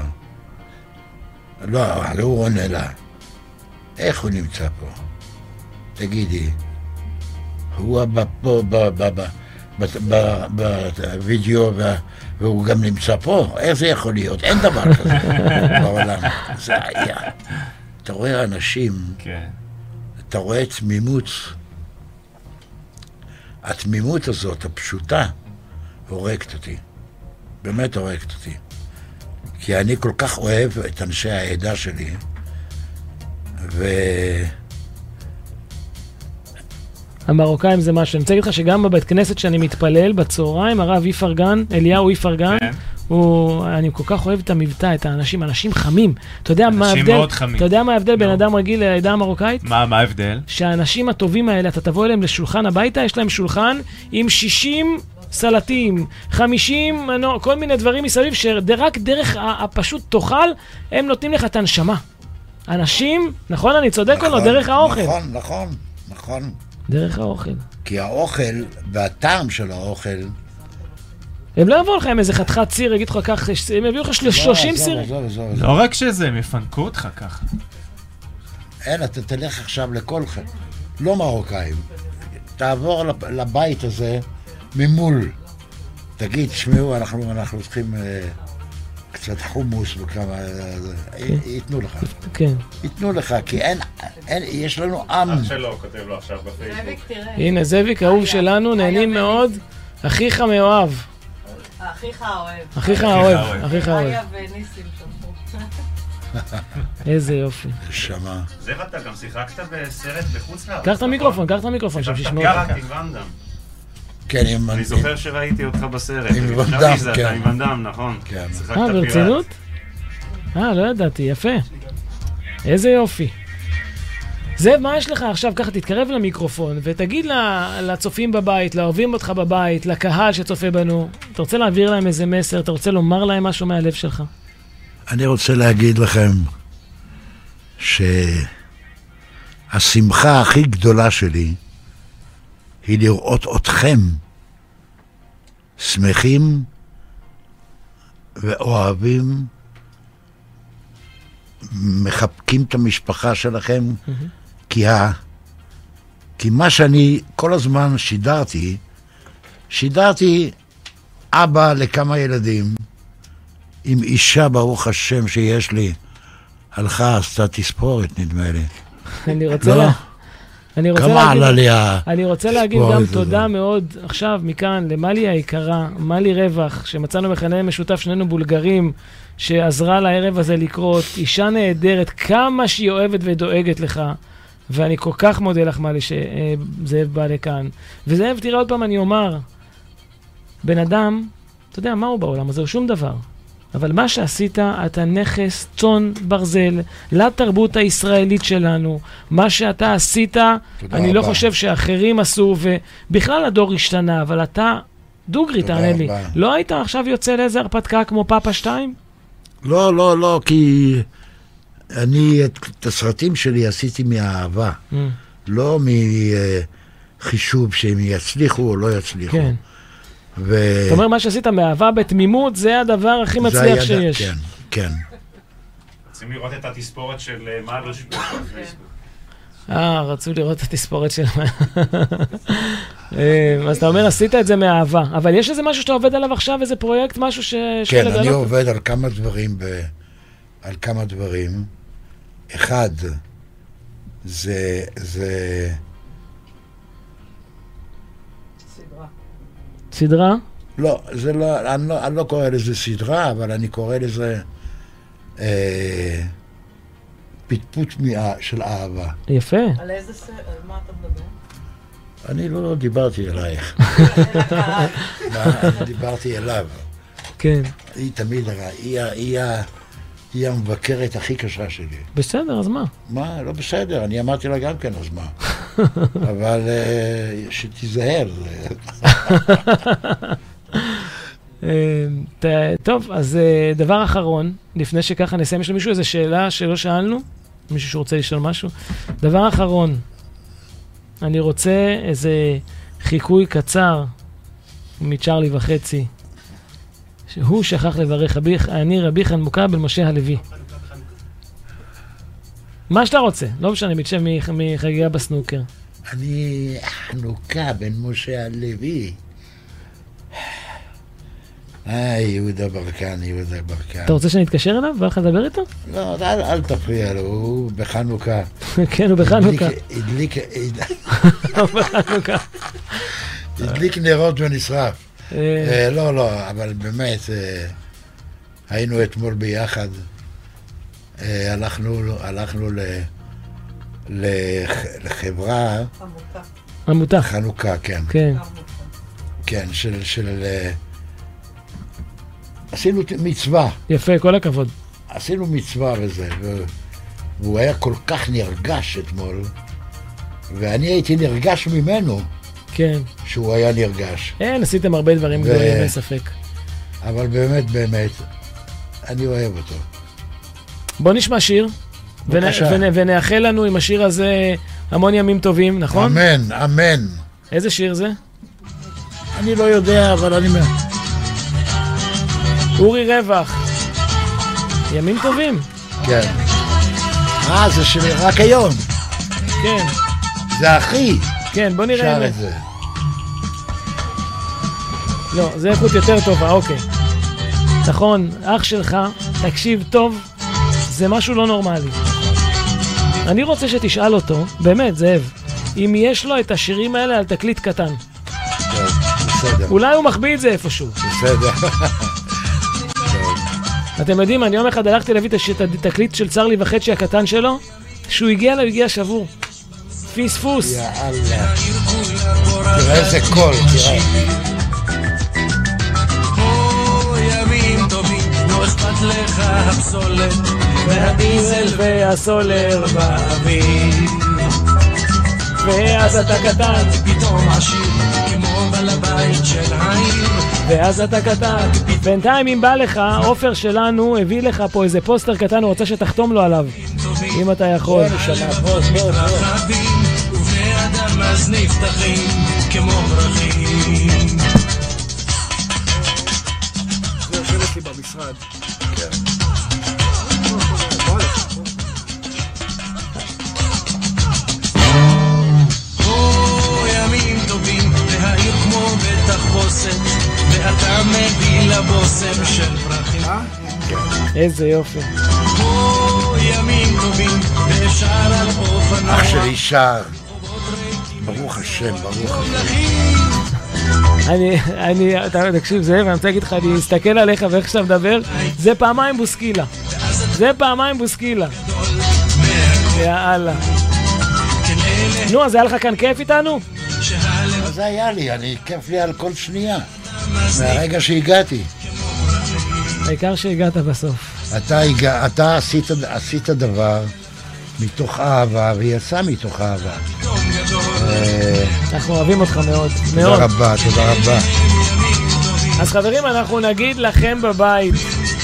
לא, אבל הוא עונה לה, איך הוא נמצא פה? תגידי, הוא הבא פה בווידאו והוא גם נמצא פה? איך זה יכול להיות? אין דבר כזה בעולם. זה היה. אתה רואה אנשים, כן. אתה רואה תמימות. התמימות הזאת, הפשוטה, הורגת אותי. באמת הורגת אותי. כי אני כל כך אוהב את אנשי העדה שלי, ו... המרוקאים זה משהו. אני רוצה להגיד לך שגם בבית כנסת שאני מתפלל בצהריים, הרב איפרגן, אליהו איפרגן, כן. הוא, אני כל כך אוהב את המבטא, את האנשים, אנשים חמים. אתה יודע מה אנשים ההבדל? מאוד חמים. אתה יודע מה ההבדל בין אדם רגיל לעדה המרוקאית? מה מה ההבדל? שהאנשים הטובים האלה, אתה תבוא אליהם לשולחן הביתה, יש להם שולחן עם 60 סלטים, 50, מנוע, כל מיני דברים מסביב, שרק דרך הפשוט תאכל, הם נותנים לך את הנשמה. אנשים, נכון אני צודק או לא? נכון, דרך האוכל. נכון, נכון, נכון. דרך האוכל. כי האוכל והטעם של האוכל... הם לא יבואו לך עם איזה חתיכת סיר, יגידו לך קח, הם יביאו לך של- 30 עזוב, סיר. לא רק שזה, הם יפנקו אותך ככה. אין, אתה תלך עכשיו לכל... ח- לא מרוקאים. תעבור לב- לבית הזה ממול. תגיד, תשמעו, אנחנו, אנחנו צריכים אה, קצת חומוס וכמה... אה, י- ייתנו לך. כן. ייתנו לך, כי אין, אין, יש לנו עם. אח שלו כותב לו עכשיו בפייסבוק. הנה, זאביק, אהוב שלנו, נהנים מאוד. אחיך מאוהב. אחיך האוהב. אחיך האוהב, אחיך האוהב. איה וניסים שלחו. איזה יופי. נשמה. זאב, אתה גם שיחקת בסרט בחוץ לארץ. קח את המיקרופון, קח את המיקרופון שם, שישמעו אותך. עם ואנדאם. כן, עם... אני זוכר שראיתי אותך בסרט. עם אני ואן חשבתי דאם, שזה כן. עם ואנדאם, נכון. כן. אה. ברצינות? אה, לא ידעתי, יפה. איזה יופי. זאב, מה יש לך עכשיו? ככה תתקרב למיקרופון ותגיד לצופים בבית, לאוהבים אותך בבית, לקהל שצופה בנו. אתה רוצה להעביר להם איזה מסר? אתה רוצה לומר להם משהו מהלב שלך? אני רוצה להגיד לכם שהשמחה הכי גדולה שלי היא לראות אתכם שמחים ואוהבים, מחבקים את המשפחה שלכם, כי, ה... כי מה שאני כל הזמן שידרתי, שידרתי אבא לכמה ילדים, עם אישה, ברוך השם, שיש לי, הלכה, עשתה תספורת, נדמה לי. אני רוצה לא? לה- אני רוצה כמה להגיד- עלה לי ה- אני רוצה להגיד גם? תודה מאוד עכשיו, מכאן, למלי היקרה, מלי רווח, שמצאנו מכנה משותף, שנינו בולגרים, שעזרה לערב הזה לקרות. אישה נהדרת, כמה שהיא אוהבת ודואגת לך. ואני כל כך מודה לך, מלי, שזאב בא לכאן. וזאב, תראה עוד פעם, אני אומר, בן אדם, אתה יודע, מה הוא בעולם הזה? הוא שום דבר. אבל מה שעשית, אתה נכס צאן ברזל לתרבות הישראלית שלנו. מה שאתה עשית, אני לא רבה. חושב שאחרים עשו, ובכלל הדור השתנה, אבל אתה, דוגרי, תענה לי. לא היית עכשיו יוצא לאיזה הרפתקה כמו פאפה 2? לא, לא, לא, כי אני את, את הסרטים שלי עשיתי מאהבה, Mm. לא מחישוב שהם יצליחו או לא יצליחו. כן. ו... אתה אומר, מה שעשית מאהבה בתמימות, זה הדבר הכי זה מצליח היה- שיש. כן, כן. רוצים לראות את התספורת של אה, מלוש בפייסבוק. אה, רצו לראות את התספורת של... אה, אז אתה אומר, עשית את זה מאהבה. אבל יש איזה משהו שאתה עובד עליו עכשיו, איזה פרויקט, משהו ש... כן, אני? עובד על כמה דברים, ב... על כמה דברים. אחד, זה, סדרה? לא, זה לא, אני לא, אני לא קורא לזה סדרה, אבל אני קורא לזה אה, פטפוט של אהבה. יפה. על איזה סרט, על מה אתה מדבר? אני לא דיברתי אלייך. מה, אני דיברתי אליו. כן. היא תמיד, היא, ה- היא, המבקרת הכי קשה שלי. בסדר, אז מה? מה, לא בסדר, אני אמרתי לה גם כן, אז מה? אבל אה, שתיזהר. זה- אה, טוב, אז אה, דבר אחרון, לפני שככה נסיים, יש למישהו איזו שאלה שלא שאלנו? מישהו שרוצה לשאול משהו? דבר אחרון, אני רוצה איזה חיקוי קצר מצ'רלי וחצי. שהוא שכח לברך, רבי, אני רבי חנמוקה בן משה הלוי. מה שאתה רוצה, לא משנה, מקשב מח- מחגיגה בסנוקר. אני חנוכה בן משה הלוי. היי, יהודה ברקן, יהודה ברקן. אתה רוצה שאני אתקשר אליו? בא לך לדבר איתו? לא, אל, אל תפריע לו, הוא בחנוכה. כן, הוא בחנוכה. הדליק, הדליק. הדליק נרות ונשרף. אה. אה, לא, לא, אבל באמת, אה, היינו אתמול ביחד. הלכנו, הלכנו ל, לח- לחברה... עמותה. חנוכה, כן. כן. כן, של... של עשינו מצווה. יפה, כל הכבוד. עשינו מצווה וזה, והוא היה כל כך נרגש אתמול, ואני הייתי נרגש ממנו כן. שהוא היה נרגש. אין, עשיתם הרבה דברים ו- גדולים, אין ספק. אבל באמת, באמת, אני אוהב אותו. בוא נשמע שיר, ונ-. ונ- ונאחל לנו עם השיר הזה המון ימים טובים, נכון? אמן, אמן. איזה שיר זה? אני לא יודע, אבל אני... אורי רווח. ימים טובים. כן. אה, זה שלי רק היום. כן. זה אחי. כן, בוא נראה שר. את זה. לא, זה איכות יותר טובה, אוקיי. נכון, אח שלך, תקשיב טוב, זה משהו לא נורמלי. אני רוצה שתשאל אותו, באמת, זאב, אם יש לו את השירים האלה על תקליט קטן. בסדר. אולי הוא מחביא את זה איפשהו. בסדר. אתם יודעים, אני יום אחד הלכתי להביא את התקליט של צרלי וחצי הקטן שלו, כשהוא הגיע אליו, הגיע שבור. פספוס. יאללה. תראה איזה קול, תראה. אכפת לך הפסולת והדיזל והסולר באוויר. ואז אתה קטן, פתאום עשיר, כמו בעל הבית של העיר. ואז אתה קטן. בינתיים, אם בא לך, עופר שלנו הביא לך פה איזה פוסטר קטן, הוא רוצה שתחתום לו עליו. אם אתה יכול. אז נפתחים כמו פרחים. זה במשרד. ואתה מביא לבושם של פרחים. איזה יופי. או ימים טובים, ואפשר על אופנוע. אח שלי שר. ברוך השם, ברוך השם. אני, אני, אתה תקשיב, זאב, אני רוצה להגיד לך, אני אסתכל עליך ואיך שאתה מדבר, זה פעמיים בוסקילה. זה פעמיים בוסקילה. יאללה. נו, אז היה לך כאן כיף איתנו? זה היה לי? אני, כיף לי על כל שנייה. מהרגע שהגעתי. העיקר שהגעת בסוף. אתה, הגע, אתה עשית, עשית דבר מתוך אהבה, ויצא מתוך אהבה. אנחנו אוהבים אותך מאוד. תודה מאוד. רבה, תודה רבה. אז חברים, אנחנו נגיד לכם בבית,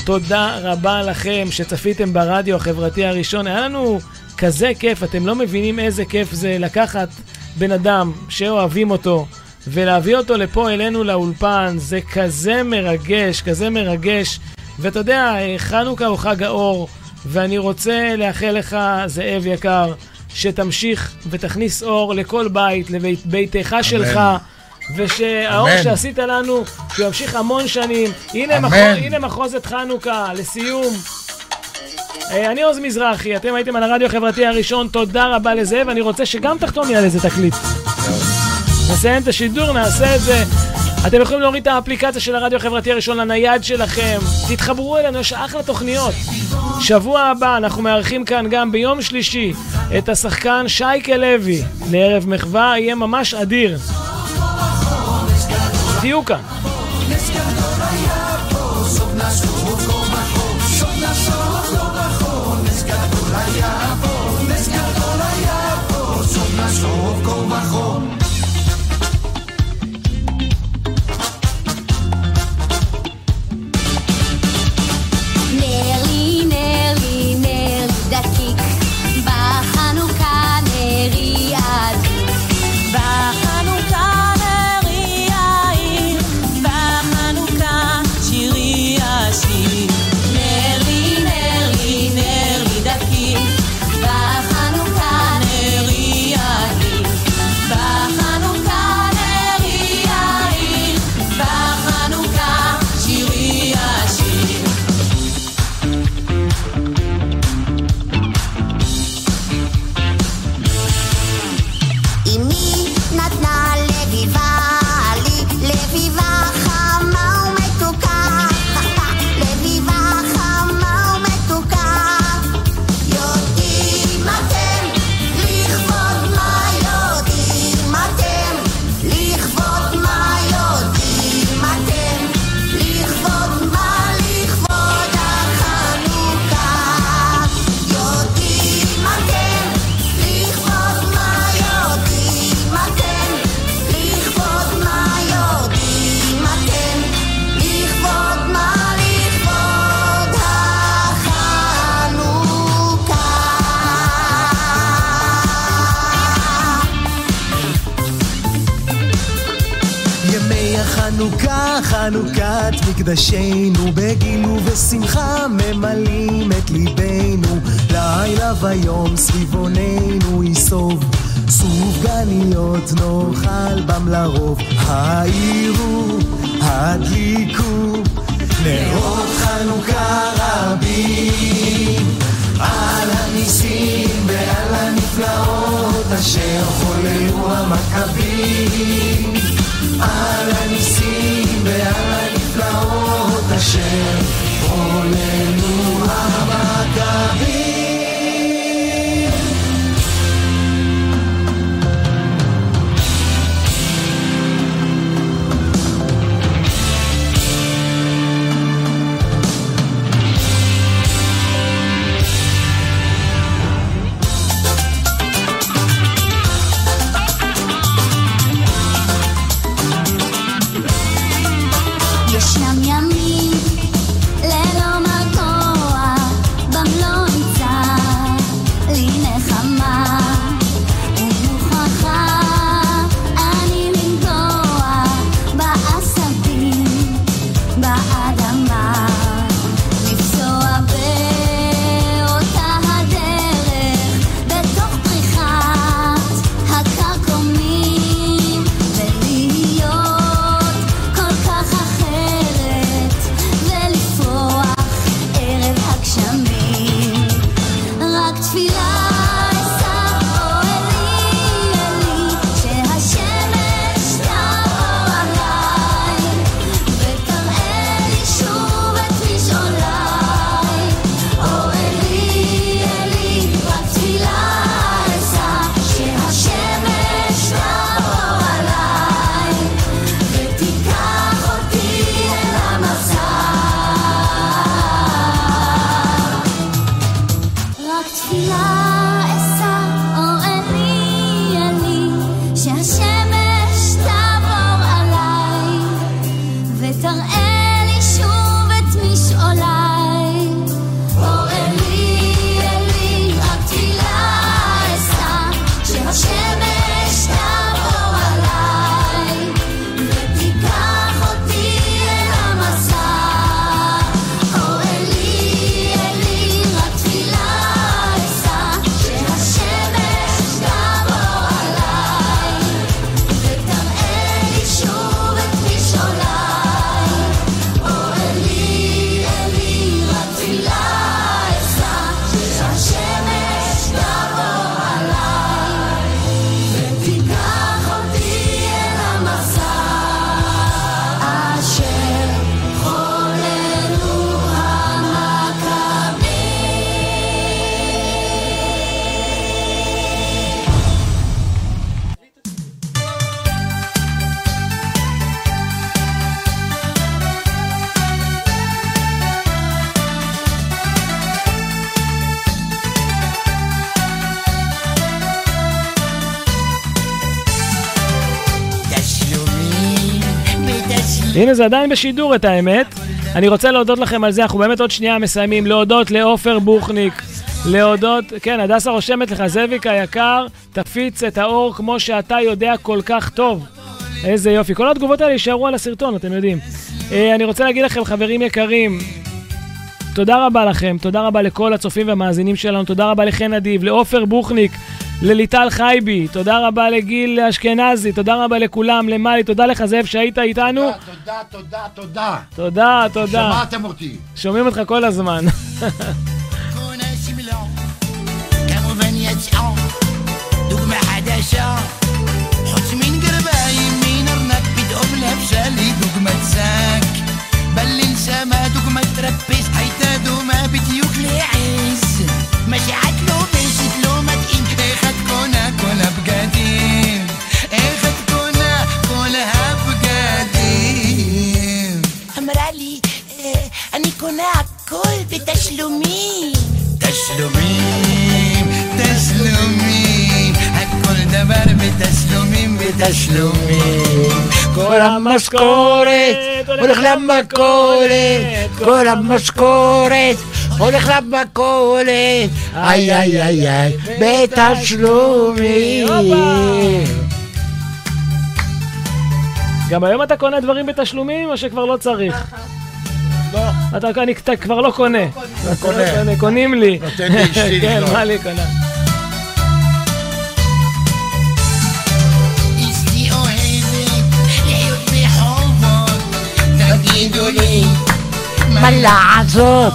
תודה רבה לכם שצפיתם ברדיו החברתי הראשון. היה לנו כזה כיף, אתם לא מבינים איזה כיף זה לקחת בן אדם שאוהבים אותו ולהביא אותו לפה אלינו לאולפן. זה כזה מרגש, כזה מרגש. ואתה יודע, חנוכה הוא חג האור, ואני רוצה לאחל לך, זאב יקר, שתמשיך ותכניס אור לכל בית, לביתך שלך. ושהאור אמן. שעשית לנו, שהוא ימשיך המון שנים. הנה. מחוז, הנה מחוזת חנוכה, לסיום. אה, אני עוז מזרחי, אתם הייתם על הרדיו החברתי הראשון, תודה רבה לזה, ואני רוצה שגם תחתום לי על איזה תקליט. נסיים את השידור, נעשה את זה. אתם יכולים להוריד את האפליקציה של הרדיו החברתי הראשון לנייד שלכם. תתחברו אלינו, יש אחלה תוכניות. שבוע הבא אנחנו מארחים כאן גם ביום שלישי את השחקן שייקה לוי. לערב מחווה יהיה ממש אדיר. תהיו כאן. חנוכת מקדשנו, בגיל ובשמחה ממלאים את ליבנו. לילה ויום סביבוננו יסוב, סופגניות נאכל בם לרוב. העירו, הדליקו, נרות חנוכה רבים. על הניסים ועל הנפלאות אשר חוללו המכבים. על הניסים ועל הנפלאות אשר חוללו המכבים. הנה זה עדיין בשידור את האמת. אני רוצה להודות לכם על זה, אנחנו באמת עוד שנייה מסיימים. להודות לעופר בוכניק, להודות, כן, הדסה רושמת לך, זאביק היקר, תפיץ את האור כמו שאתה יודע כל כך טוב. איזה יופי. כל התגובות האלה יישארו על הסרטון, אתם יודעים. אה, אני רוצה להגיד לכם, חברים יקרים, תודה רבה לכם, תודה רבה לכל הצופים והמאזינים שלנו, תודה רבה לחן אדיב, לעופר בוכניק, לליטל חייבי, תודה רבה לגיל אשכנזי, תודה רבה לכולם, למלי, תודה לך זאב שהיית איתנו. תודה, תודה, תודה. תודה, תודה. שמעתם אותי. שומעים אותך כל הזמן. דוגמה חדשה הכל בתשלומים תשלומים, תשלומים, הכל דבר בתשלומים, בתשלומים. כל המשכורת הולך למכולת, כל המשכורת הולך למכולת, איי איי איי איי, בתשלומים. גם היום אתה קונה דברים בתשלומים, או שכבר לא צריך? לא. אתה, אני, אתה כבר לא קונה. אתה קונה. לא קונה, קונים לי. נותן לאשתי כן, לקנות. מה לי קונה? אשתי אוהבת לחיות בחובות תגידו לי מה לעשות?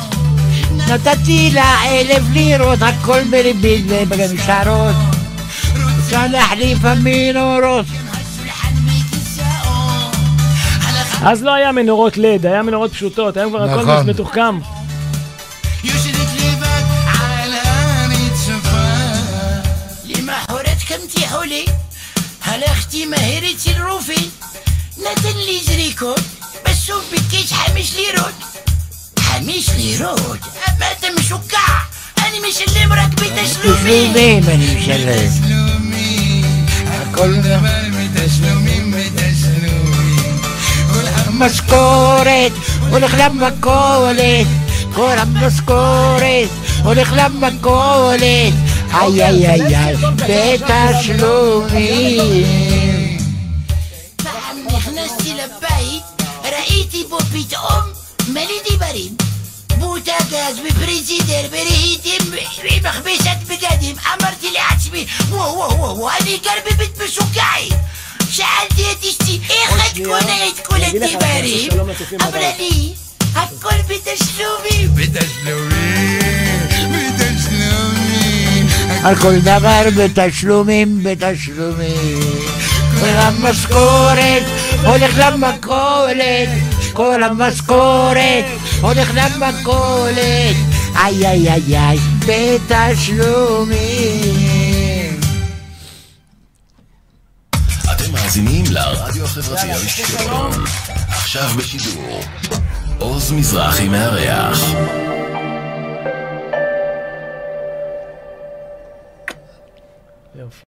נתתי לה אלף לירות, הכל בריבית ובמשטרות. אפשר להחליף המנורות. אז לא היה מנורות לד, היה מנורות פשוטות, היום כבר הכל נכון. מתוחכם. יושבת לבד על הרצפה למחרת קמתי חולה הלכתי מהר אצל רופא נתן לי זריקות בסוף ביקש חמש לירות חמש לירות? מה אתה משוגע? אני משלם רק בתשלומים תשלומים אני משלם. משכורת, הולך למכולת, כל המשכורת, הולך למכולת, איי איי איי איי, בתשלומים. פעם נכנסתי לבית, ראיתי בו פתאום מלא דיברים. בוטגז ופריזידר ורהיטים ומכבסת בגדים. אמרתי לעצמי, וואו וואו וואו, וואו, אני גר בבית משוגעי. שאלתי את אשתי, איך את קונה את כל? אמרה לי, הכל בתשלומים. בתשלומים, בתשלומים. על כל דבר בתשלומים, בתשלומים. כל המשכורת הולך למכולת, כל המשכורת הולך למכולת, איי איי איי איי, בתשלומים. מאזינים לרדיו החברתי הראשון. עכשיו בשידור. עוז מזרחי מארח.